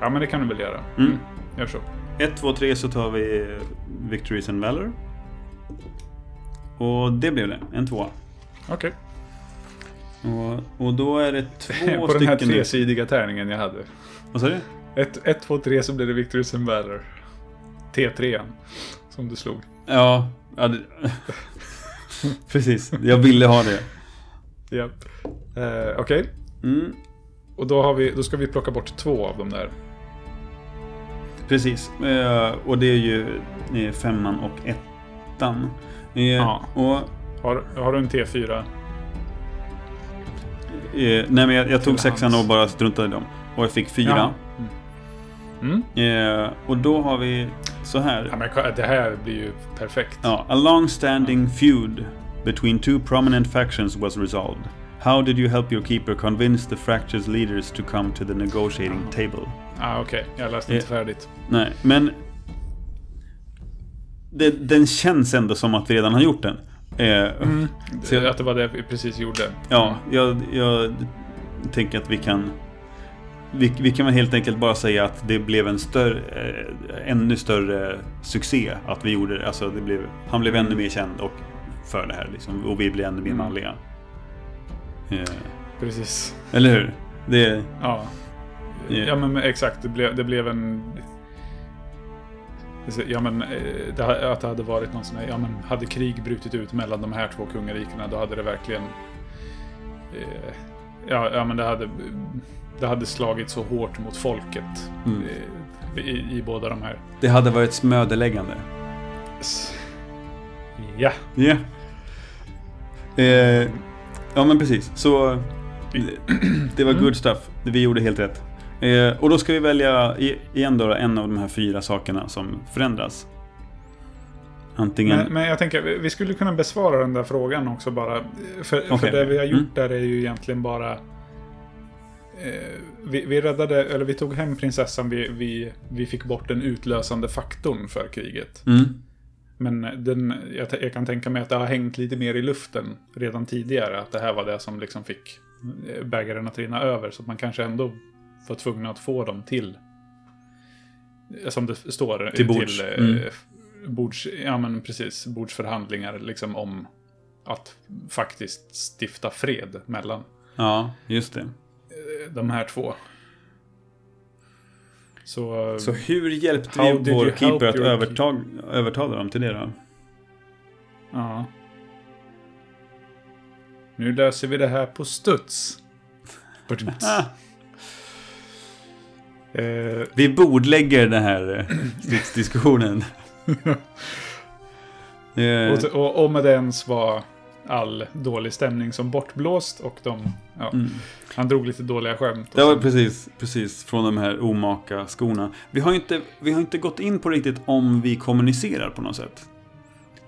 Ja men det kan du väl göra. Mm. Gör så. 1, 2, 3 så tar vi Victories and Valor. Och det blev det, en tvåa. Okej. Och, och då är det två På den här stycken... tresidiga tärningen jag hade. Vad sa du? 1, 2, 3 så blir det Victory and Valor. T3 Som du slog. Ja, ja det... precis. Jag ville ha det. Japp. Eh, Okej. Mm, Och då, har vi, då ska vi plocka bort två av dem där. Precis. Eh, och det är ju femman och ettan. Eh, Ja. Och, Har, har du en T4? eh, nej men jag, jag tog sexan och bara struntade i dem. Och jag fick fyra. Ja. Mm. Eh, och då har vi så här. Ja, men det här blir ju perfekt. Ja, a long-standing feud between two prominent factions was resolved. How did you help your keeper convince the fractures leaders to come to the negotiating table? Ah, Okej, jag läste inte färdigt. Nej, men... Det, den känns ändå som att vi redan har gjort den. Eh, Så jag- Att det var det vi precis gjorde. Ja, jag, jag tänker att vi kan... Vi, vi kan väl helt enkelt bara säga att det blev en större, eh, ännu större succé att vi gjorde det. Alltså det blev, han blev ännu mer känd och för det här liksom, och vi blev ännu mer Mm. manliga. Eh, Precis. eller hur? Det, Ja. Ja. Men exakt, det blev, det blev en... Ja men eh, det, att det hade varit någon sån här, ja men hade krig brutit ut mellan de här två kungarikena då hade det verkligen... Eh, ja, ja men det hade, det hade slagit så hårt mot folket mm, eh, i, i båda de här. det hade varit smödeläggande. Ja. Ja. Eh, ja men precis. Så det, det var Mm. good stuff. Vi gjorde helt rätt. Eh, och då ska vi välja igen då en av de här fyra sakerna som förändras. Antingen... Men, men jag tänker, vi- skulle kunna besvara den där frågan också bara. För, för Okej. det vi har gjort Mm. där är ju egentligen bara... Eh, vi, vi räddade, eller vi tog hem prinsessan, vi, vi, vi fick bort den utlösande faktorn för kriget. Mm, Men den, jag, jag kan tänka mig att det har hängt lite mer i luften redan tidigare. Att det här var det som liksom fick eh, bägaren att rinna över. Så att man kanske ändå var tvungen att få dem till, eh, som det står, Till bords. till Mm. eh, bords, ja men precis, bordsförhandlingar liksom om att faktiskt stifta fred mellan ja, just det. eh, de här två. Så, Så hur hjälpte vi vår keeper att övertag, övertala dem till det då? ja. Nu löser vi det här på studs. Eh, vi bordlägger den här eh, stridsdiskussionen. eh, och, och, och med den var all dålig stämning som bortblåst och de, ja, mm. han drog lite dåliga skämt. Det var precis, precis från de här omaka skorna. Vi har, inte, vi har inte gått in på riktigt om vi kommunicerar på något sätt.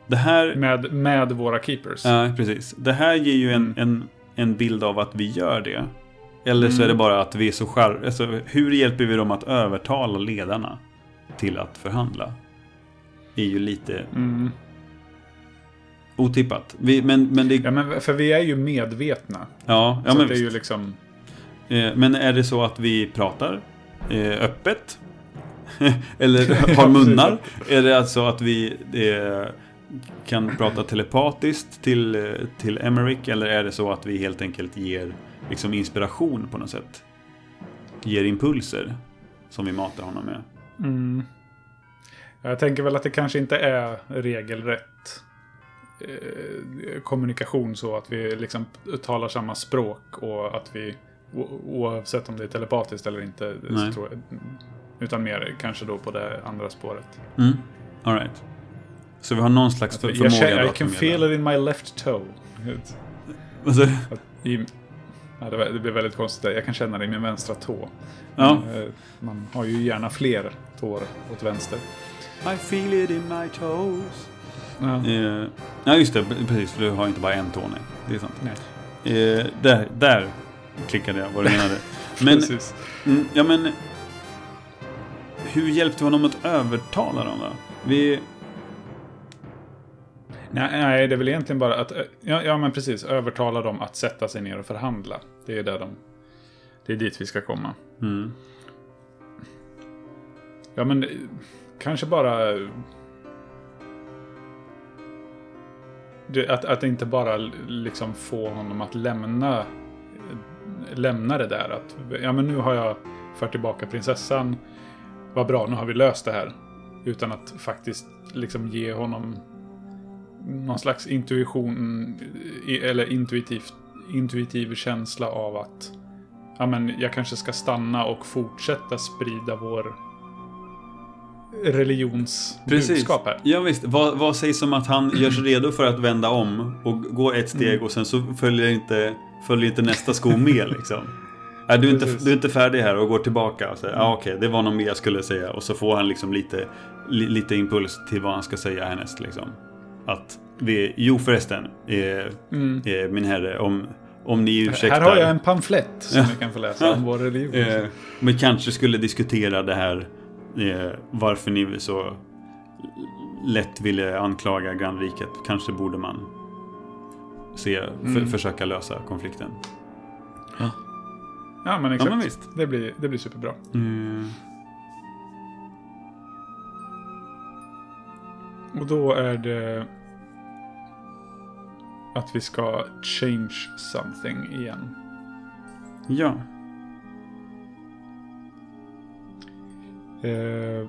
Det här, med, med våra keepers. ja, precis. Det här ger ju en, Mm. en, en bild av att vi gör det. Eller så Mm. är det bara att vi är så skär... Alltså, hur hjälper vi dem att övertala ledarna till att förhandla? är ju lite Mm. otippat. Vi, men, men det... Ja, men för vi är ju medvetna. Ja, ja men det är ju liksom... Eh, Men är det så att vi pratar eh, öppet? Eller har munnar? är det alltså att vi eh, kan prata telepatiskt till, till Emmerich? Eller är det så att vi helt enkelt ger liksom, inspiration på något sätt? Ger impulser som vi matar honom med? Mm. Jag tänker väl att det kanske inte är regelrätt eh, kommunikation så att vi liksom talar samma språk och att vi oavsett om det är telepatiskt eller inte jag, utan mer kanske då på det andra spåret. Mm. All right. Så vi har någon slags för, jag förmåga känner, då I can feel it in my left toe. Ja, det, det blir väldigt konstigt. Jag kan känna det i min vänstra tå. ja. Eh, Man har ju gärna fler tår åt vänster. I feel it in my toes. Ja. Eh, ja, just det. Precis, för du har inte bara en tå. Nej. Det är sant. Nej. Eh, där, där klickade jag vad du menade. Men, Precis. mm, ja men... Hur hjälpte vi honom att övertala dem då? Vi... Nej, nej, det är väl egentligen bara att, ja, ja men precis, övertala dem att sätta sig ner och förhandla. Det är där de, det är dit vi ska komma. Mm, Ja men, kanske bara... Det, att, att inte bara liksom få honom att lämna, lämna det där. Att, ja men nu har jag fört tillbaka prinsessan. Vad bra, nu har vi löst det här. Utan att faktiskt liksom ge honom någon slags intuition eller intuitivt, intuitiv känsla av att ja, men jag kanske ska stanna och fortsätta sprida vår religionsbudskap här. Ja, visst. Vad, vad sägs om att han gör sig redo för att vända om och gå ett steg Mm. och sen så följer inte, följer inte nästa sko med liksom? Är du, inte, Precis. du är inte färdig här och går tillbaka och säger ah, okej, det var nog mer jag skulle säga. Och så får han liksom lite, li, lite impuls till vad han ska säga härnäst liksom. Att vi, jo förresten, eh, Mm. eh, min herre, om, om ni ursäktar. Här har jag en pamflett som Ja. ni kan få läsa om vår religion. Eh, vi kanske skulle diskutera det här. Eh, varför ni så lätt ville anklaga grannriket. Kanske borde man se, för, Mm. försöka lösa konflikten. Ja, men Ja, exakt. men visst. Det, blir, det blir superbra. Mm. Och då är det att vi ska change something igen. Ja. Eh,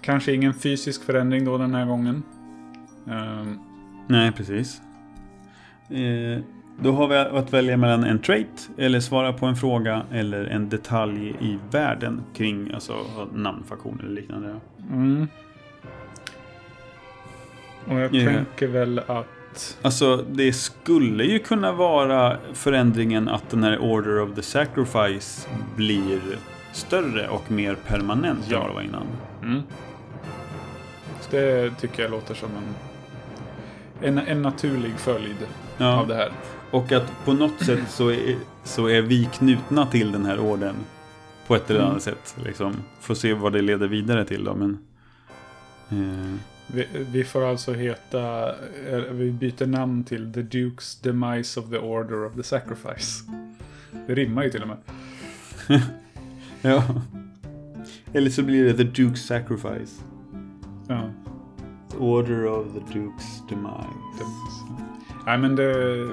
kanske ingen fysisk förändring då den här gången. Eh, Nej, precis. Eh, då har vi att välja mellan en trait, eller svara på en fråga, eller en detalj i världen kring alltså, namnfaktioner eller liknande. mm. Och jag Ja. tänker väl att... Alltså, det skulle ju kunna vara förändringen att den här Order of the Sacrifice blir större och mer permanent Ja. än vad det var innan. Mm. Det tycker jag låter som en, en, en naturlig följd Ja. av det här. Och att på något sätt så är, så är vi knutna till den här orden på ett eller Mm. annat sätt. Liksom. Får se vad det leder vidare till då. Men, eh, Vi, vi får alltså heta... eh, Vi byter namn till The Duke's Demise of the Order of the Sacrifice. Det rimmar ju till och med. ja. Eller så blir det The Duke's Sacrifice. Ja. Order of the Duke's Demise. Demise. Nej men det... eh,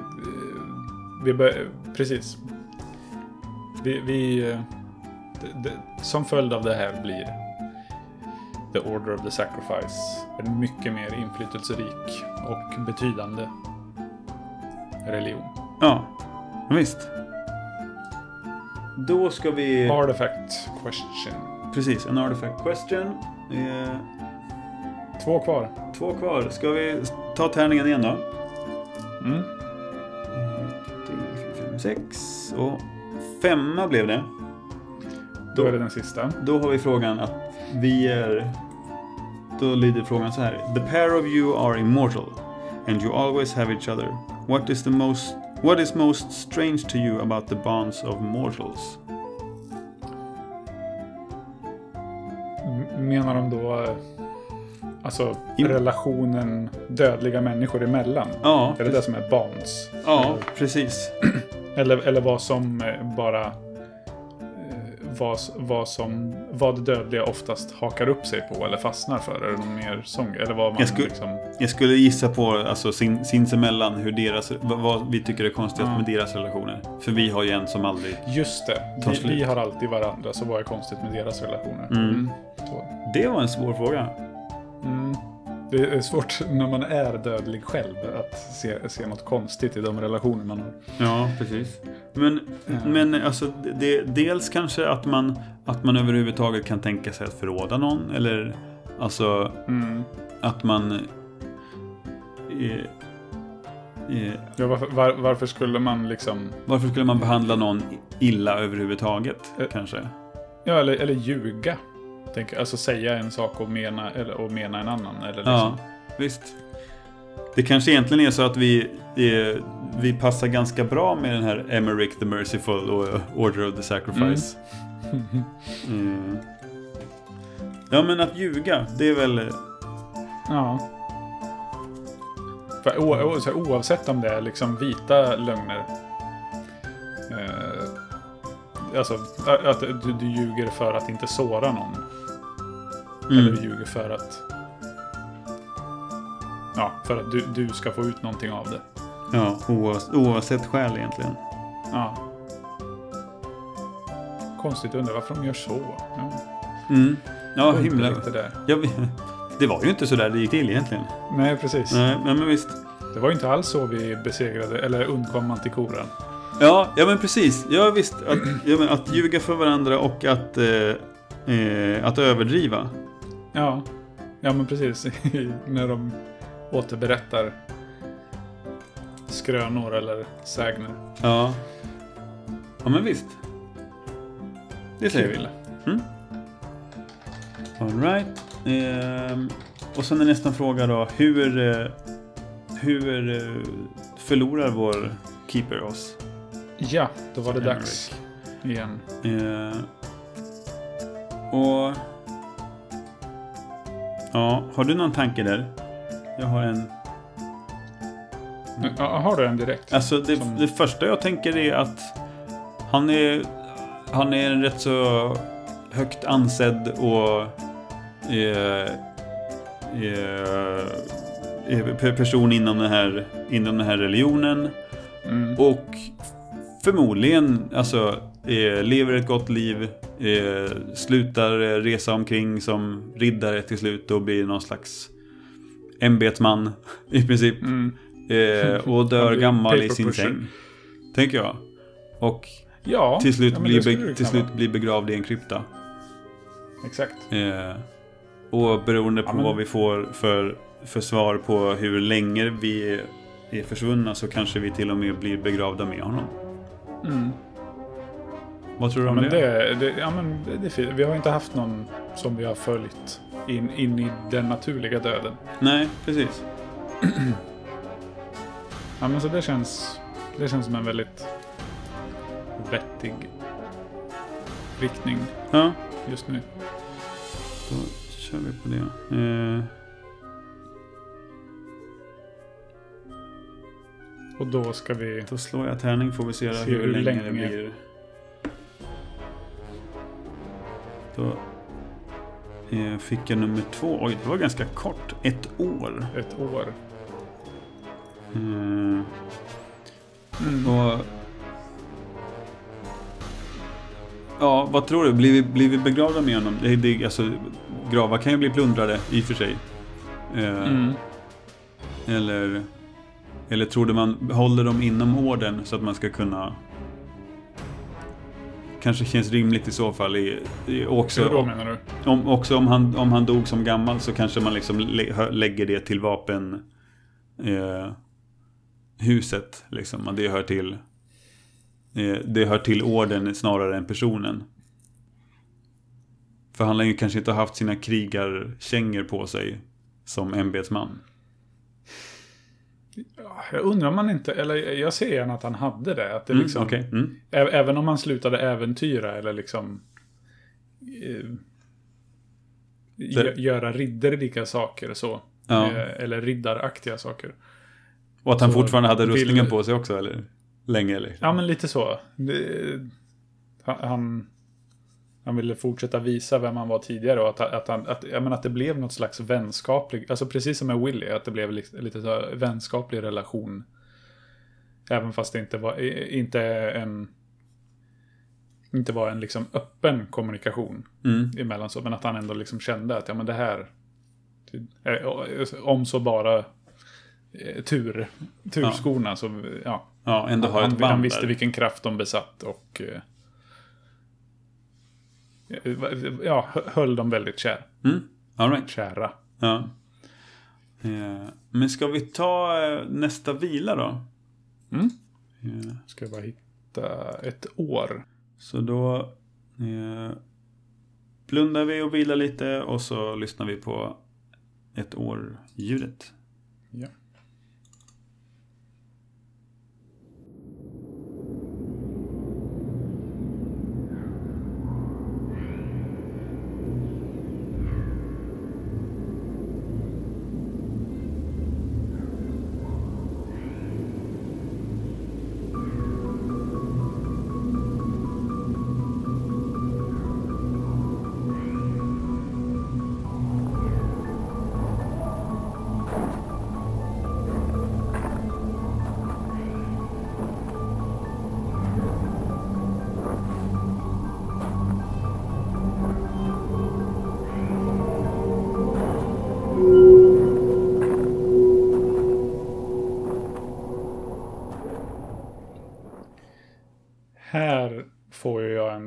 Vi bör, precis. Vi... vi eh, det, det, som följd av det här blir The Order of the Sacrifice en mycket mer inflytelserik och betydande religion. Ja, visst. Då ska vi... Artifact question. Precis, en artifact question. Eh, Två kvar. två kvar. Ska vi ta tärningen igen då? Mm. Tre, fem, sex och femma blev det. Då är det den sista. Då har vi frågan att vi är... Då lyder frågan så här. The pair of you are immortal and you always have each other. What is the most... What is most strange to you about the bonds of mortals? Menar de då eh, alltså In- relationen dödliga människor emellan? Ja, Är det det som är bonds? ja precis. Eller, eller vad som eh, bara... Vad, vad som... Vad dödliga oftast hakar upp sig på eller fastnar för? Är det någon mer sång? Eller vad man Jag skulle- liksom... Jag skulle gissa på alltså, sin, sinsemellan hur deras, vad, vad vi tycker är konstigast Ja. med deras relationer. För vi har ju en som aldrig... Just det. Vi, vi har alltid varandra, så vad är konstigt med deras relationer? Mm. Så. Det var en svår fråga. Mm. Det är svårt när man är dödlig själv att se, se något konstigt i de relationer man har. Ja, precis. Men, Ja. men alltså, det, dels kanske att man, att man överhuvudtaget kan tänka sig att förråda någon. Eller alltså Mm. att man... Eh, eh, Ja, varför, var, varför skulle man liksom... varför skulle man behandla någon illa överhuvudtaget? Eh. Kanske. Ja, eller, eller ljuga. Tänk, alltså säga en sak och mena, eller, och mena en annan. Eller liksom. Ja, visst. Det kanske egentligen är så att vi, eh, vi passar ganska bra med den här Emmerich the Merciful och Order of the Sacrifice. Mm. Ja, men att ljuga, det är väl... ja. För, o, o, så här, oavsett om det är liksom vita lögner. Eh, alltså att- att du, du ljuger för att inte såra någon. Eller Mm. du ljuger för att... Ja, för att du, du ska få ut någonting av det. Ja, oavs- oavsett skäl egentligen. Ja. Konstigt, undrar varför de gör så. Ja, Mm. Ja, himla... lite där. Ja. Det var ju inte så där det gick till egentligen. Nej, precis. Nej, men, visst. Det var ju inte alls så vi besegrade, eller undkom Mantikoran. Ja, ja men precis. Ja, visst. Att, ja, men att ljuga för varandra och att, eh, eh, att överdriva. Ja, ja men precis. När de återberättar skrönor eller sägner. Ja. Ja, men visst. Det säger vi. Kul. All right. Ehm, och sen är nästa fråga då. Hur, eh, hur eh, förlorar vår keeper oss? Ja, då var det Henrik. dags igen. Eh, och... Ja, har du någon tanke där? Jag har en... Ja, har du en direkt? Alltså det, Som- det första jag tänker är att han är, han är en rätt så högt ansedd och eh, eh, eh, pe- person inom den, här, inom den här religionen. Mm. Och förmodligen alltså, eh, lever ett gott liv. Eh, slutar eh, resa omkring som riddare till slut och blir någon slags ämbetsman i princip. Mm. Eh, och dör gammal i sin säng. Tänker jag. Och Ja, till slut, ja, blir, till slut blir begravd i en krypta. Exakt. Och beroende på Ja, men- vad vi får för, för svar på hur länge vi är, är försvunna så kanske vi till och med blir begravda med honom. Mm. Vad tror du Ja, om men det? det, det, ja, men det, det är fint. Vi har inte haft någon som vi har följt in, in i den naturliga döden. Nej, precis. Ja, men så det känns, det känns som en väldigt vettig riktning Ja, just nu. då kör vi på det. Eh, Och då ska vi... då slår jag tärning får vi se, Se hur, hur länge, det länge. blir. Då eh, fick jag nummer två. Oj, det var ganska kort. Ett år. Ett år. Mm. och... Ja, vad tror du? Blir vi, blir vi begravda med honom? Det, det, alltså, gravar kan ju bli plundrade i och för sig. Eh, Mm. Eller, eller tror du man håller dem inom orden så att man ska kunna... Kanske känns rimligt i så fall. I, i Hur också, då menar du? om, också om han, om han dog som gammal så kanske man liksom lä, lägger det till vapen... Eh, huset liksom. Det hör till... Eh, det hör till orden snarare än personen. För han lär ju kanske inte ha haft sina krigarkängor på sig som ämbetsman. Ja, Jag undrar om man inte, eller jag ser gärna att han hade det. Att det Mm, liksom. Mm. ä- Även om han slutade äventyra eller liksom eh, gö- göra ridderliga saker så. Ja. Eh, eller riddaraktiga saker. Och att han Så fortfarande hade vill- rustningen på sig också, eller? Länge, eller? Ja, men lite så. Det, han- han, ville fortsätta visa vem han var tidigare och att, att, han, att, jag menar, att det blev något slags vänskaplig, alltså precis som med Willy, att det blev lite, så vänskaplig relation. Även fast det inte var, inte en, inte var en liksom öppen kommunikation Mm. emellan så, men att han ändå liksom kände att ja men det här, om så bara eh, tur, turskorna så, ja. Ja, ändå ha ett band han visste vilken kraft de besatt och eh, ja, höll dem väldigt kär, Mm. All right. kära. Ja. Eh, Men ska vi ta eh, nästa vila då? Mm. Eh, Ska jag bara hitta ett år. Så då eh, blundar vi och vilar lite och så lyssnar vi på ett år-ljudet. Ja.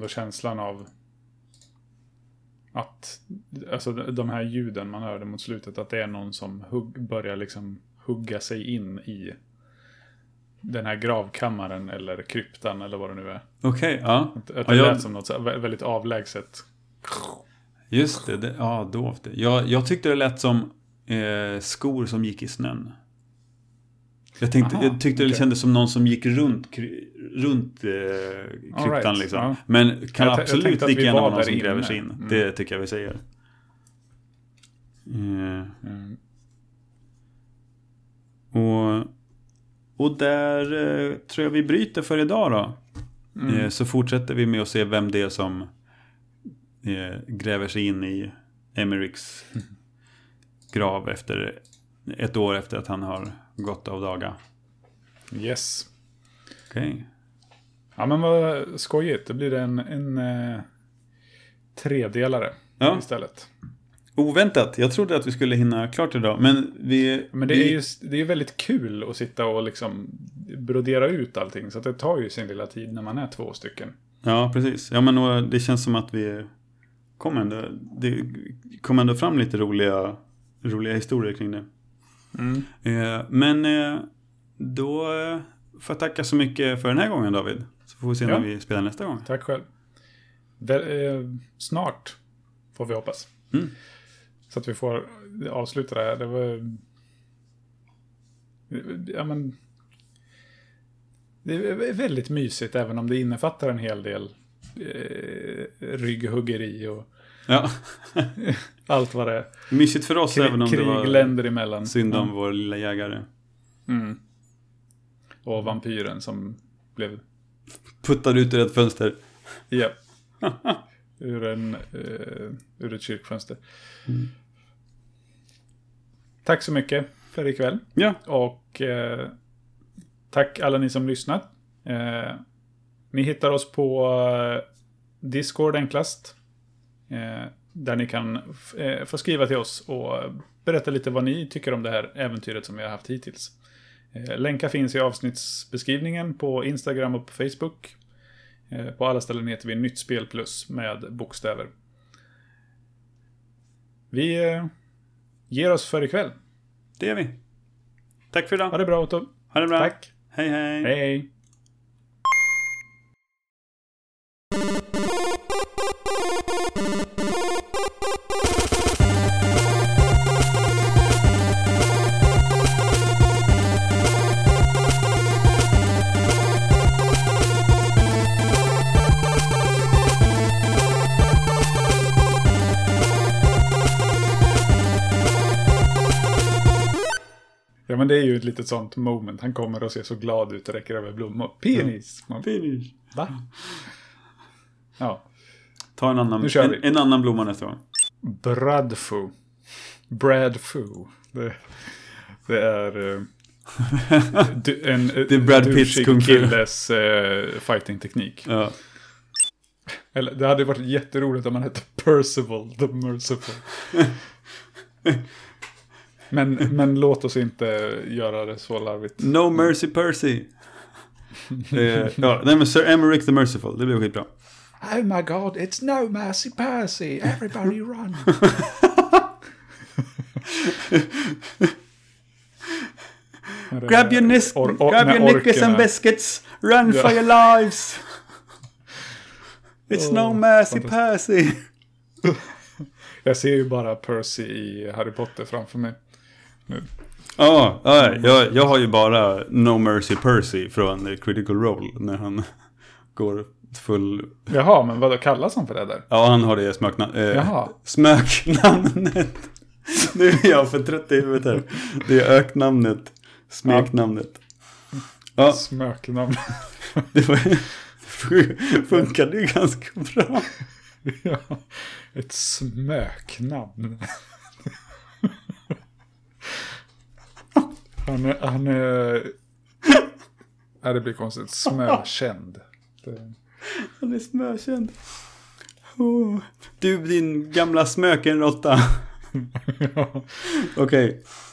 Ändå känslan av att alltså de här ljuden man hörde mot slutet, att det är någon som hugg, börjar liksom hugga sig in i den här gravkammaren eller kryptan eller vad det nu är. Okej, ja. Att, att Ja, det jag- lät som något så väldigt avlägset. Just det, det ja dovt. Jag, jag tyckte det lät som eh, skor som gick i snön. Jag, tänkte, Aha, jag tyckte det okej. kändes som någon som gick runt, runt eh, kryptan right, liksom. ja. Men kan Jag absolut lika gärna var vara någon som gräver sig in. Mm. Det tycker jag vi säger. Eh, Mm. och, och där eh, tror jag vi bryter för idag då. Mm. Eh, så fortsätter vi med att se vem det är som eh, gräver sig in i Emeriks grav efter ett år efter att han har gått av daga. Yes. Okej. Ja men vad skojigt. Det blir en, en eh, tredelare Ja. istället. Oväntat. Jag trodde att vi skulle hinna klart idag. Men vi... Men det vi, är ju det är väldigt kul att sitta och liksom brodera ut allting. Så det tar ju sin lilla tid när man är två stycken. Ja, precis. Ja, men det känns som att vi kom ändå, det kom ändå fram lite roliga, roliga historier kring det. Mm. Eh, men eh, då eh, får jag tacka så mycket för den här gången David. Så får vi se när Ja. vi spelar nästa gång. Tack själv. Väl, snart får vi hoppas. Mm. Så att vi får avsluta det här. Det var... Ja, men... Det är väldigt mysigt även om det innefattar en hel del eh, rygghuggeri och Ja, allt vad det är. mysigt för oss även Krig, om det krig var länder emellan. synd om Ja. vår lilla jägare. Mm. Och vampyren som blev... Puttade ut ur ett fönster. Ja. ur, en, eh, ur ett kyrkfönster. Mm. Tack så mycket för ikväll. Ja, Och eh, tack alla ni som lyssnat. Eh, ni hittar oss på Discord enklast. Eh, där ni kan eh, få skriva till oss och berätta lite vad ni tycker om det här äventyret som vi har haft hittills. Eh, länkar finns i avsnittsbeskrivningen på Instagram och på Facebook. På alla ställen heter vi Nytt Spel Plus med bokstäver. Vi ger oss för ikväll. det gör vi. Tack för idag. Ha det bra Otto. Ha det bra. Tack. Hej hej. Hej litet sånt moment. Han kommer och ser så glad ut och räcker över blommor. Penis! Man, Finish. va? Ja. Ta en annan, en, en annan blomma nästa gång. Bradfu. Bradfu. Det, det är... eh, du, en Det är Brad Pitts kung killes uh, fighting-teknik. Ja. Eller det hade varit jätteroligt om man hette Percival the Merciful. men, men låt oss inte göra det så larvigt. No Mercy Percy. Eh, ja, nej men Sir Emerick the Merciful. Det blir skitbra. Oh my god, it's no mercy Percy. Everybody run. Grab your, nis- Or- or- grab your knickers and biscuits. Run Ja. for your lives. It's no Åh, mercy. Percy. Jag ser ju bara Percy i Harry Potter framför mig. Nu. Ja, ja, jag, jag har ju bara No Mercy Percy från Critical Role när han går full... Jaha, men vad kallas han för det där? Ja, han har det smökna, eh, Jaha. smöknamnet. Nu är jag för trött i huvudet här. Det är öknamnet, smeknamnet. Ja, Smöknamn. det var, funkade ju ganska bra. ja, ett smöknamn. Han är... Han är... Nej, det blir konstigt. Smökänd. Det... Han är smökänd. Oh. Du, din gamla smökenråtta. ja. Okej.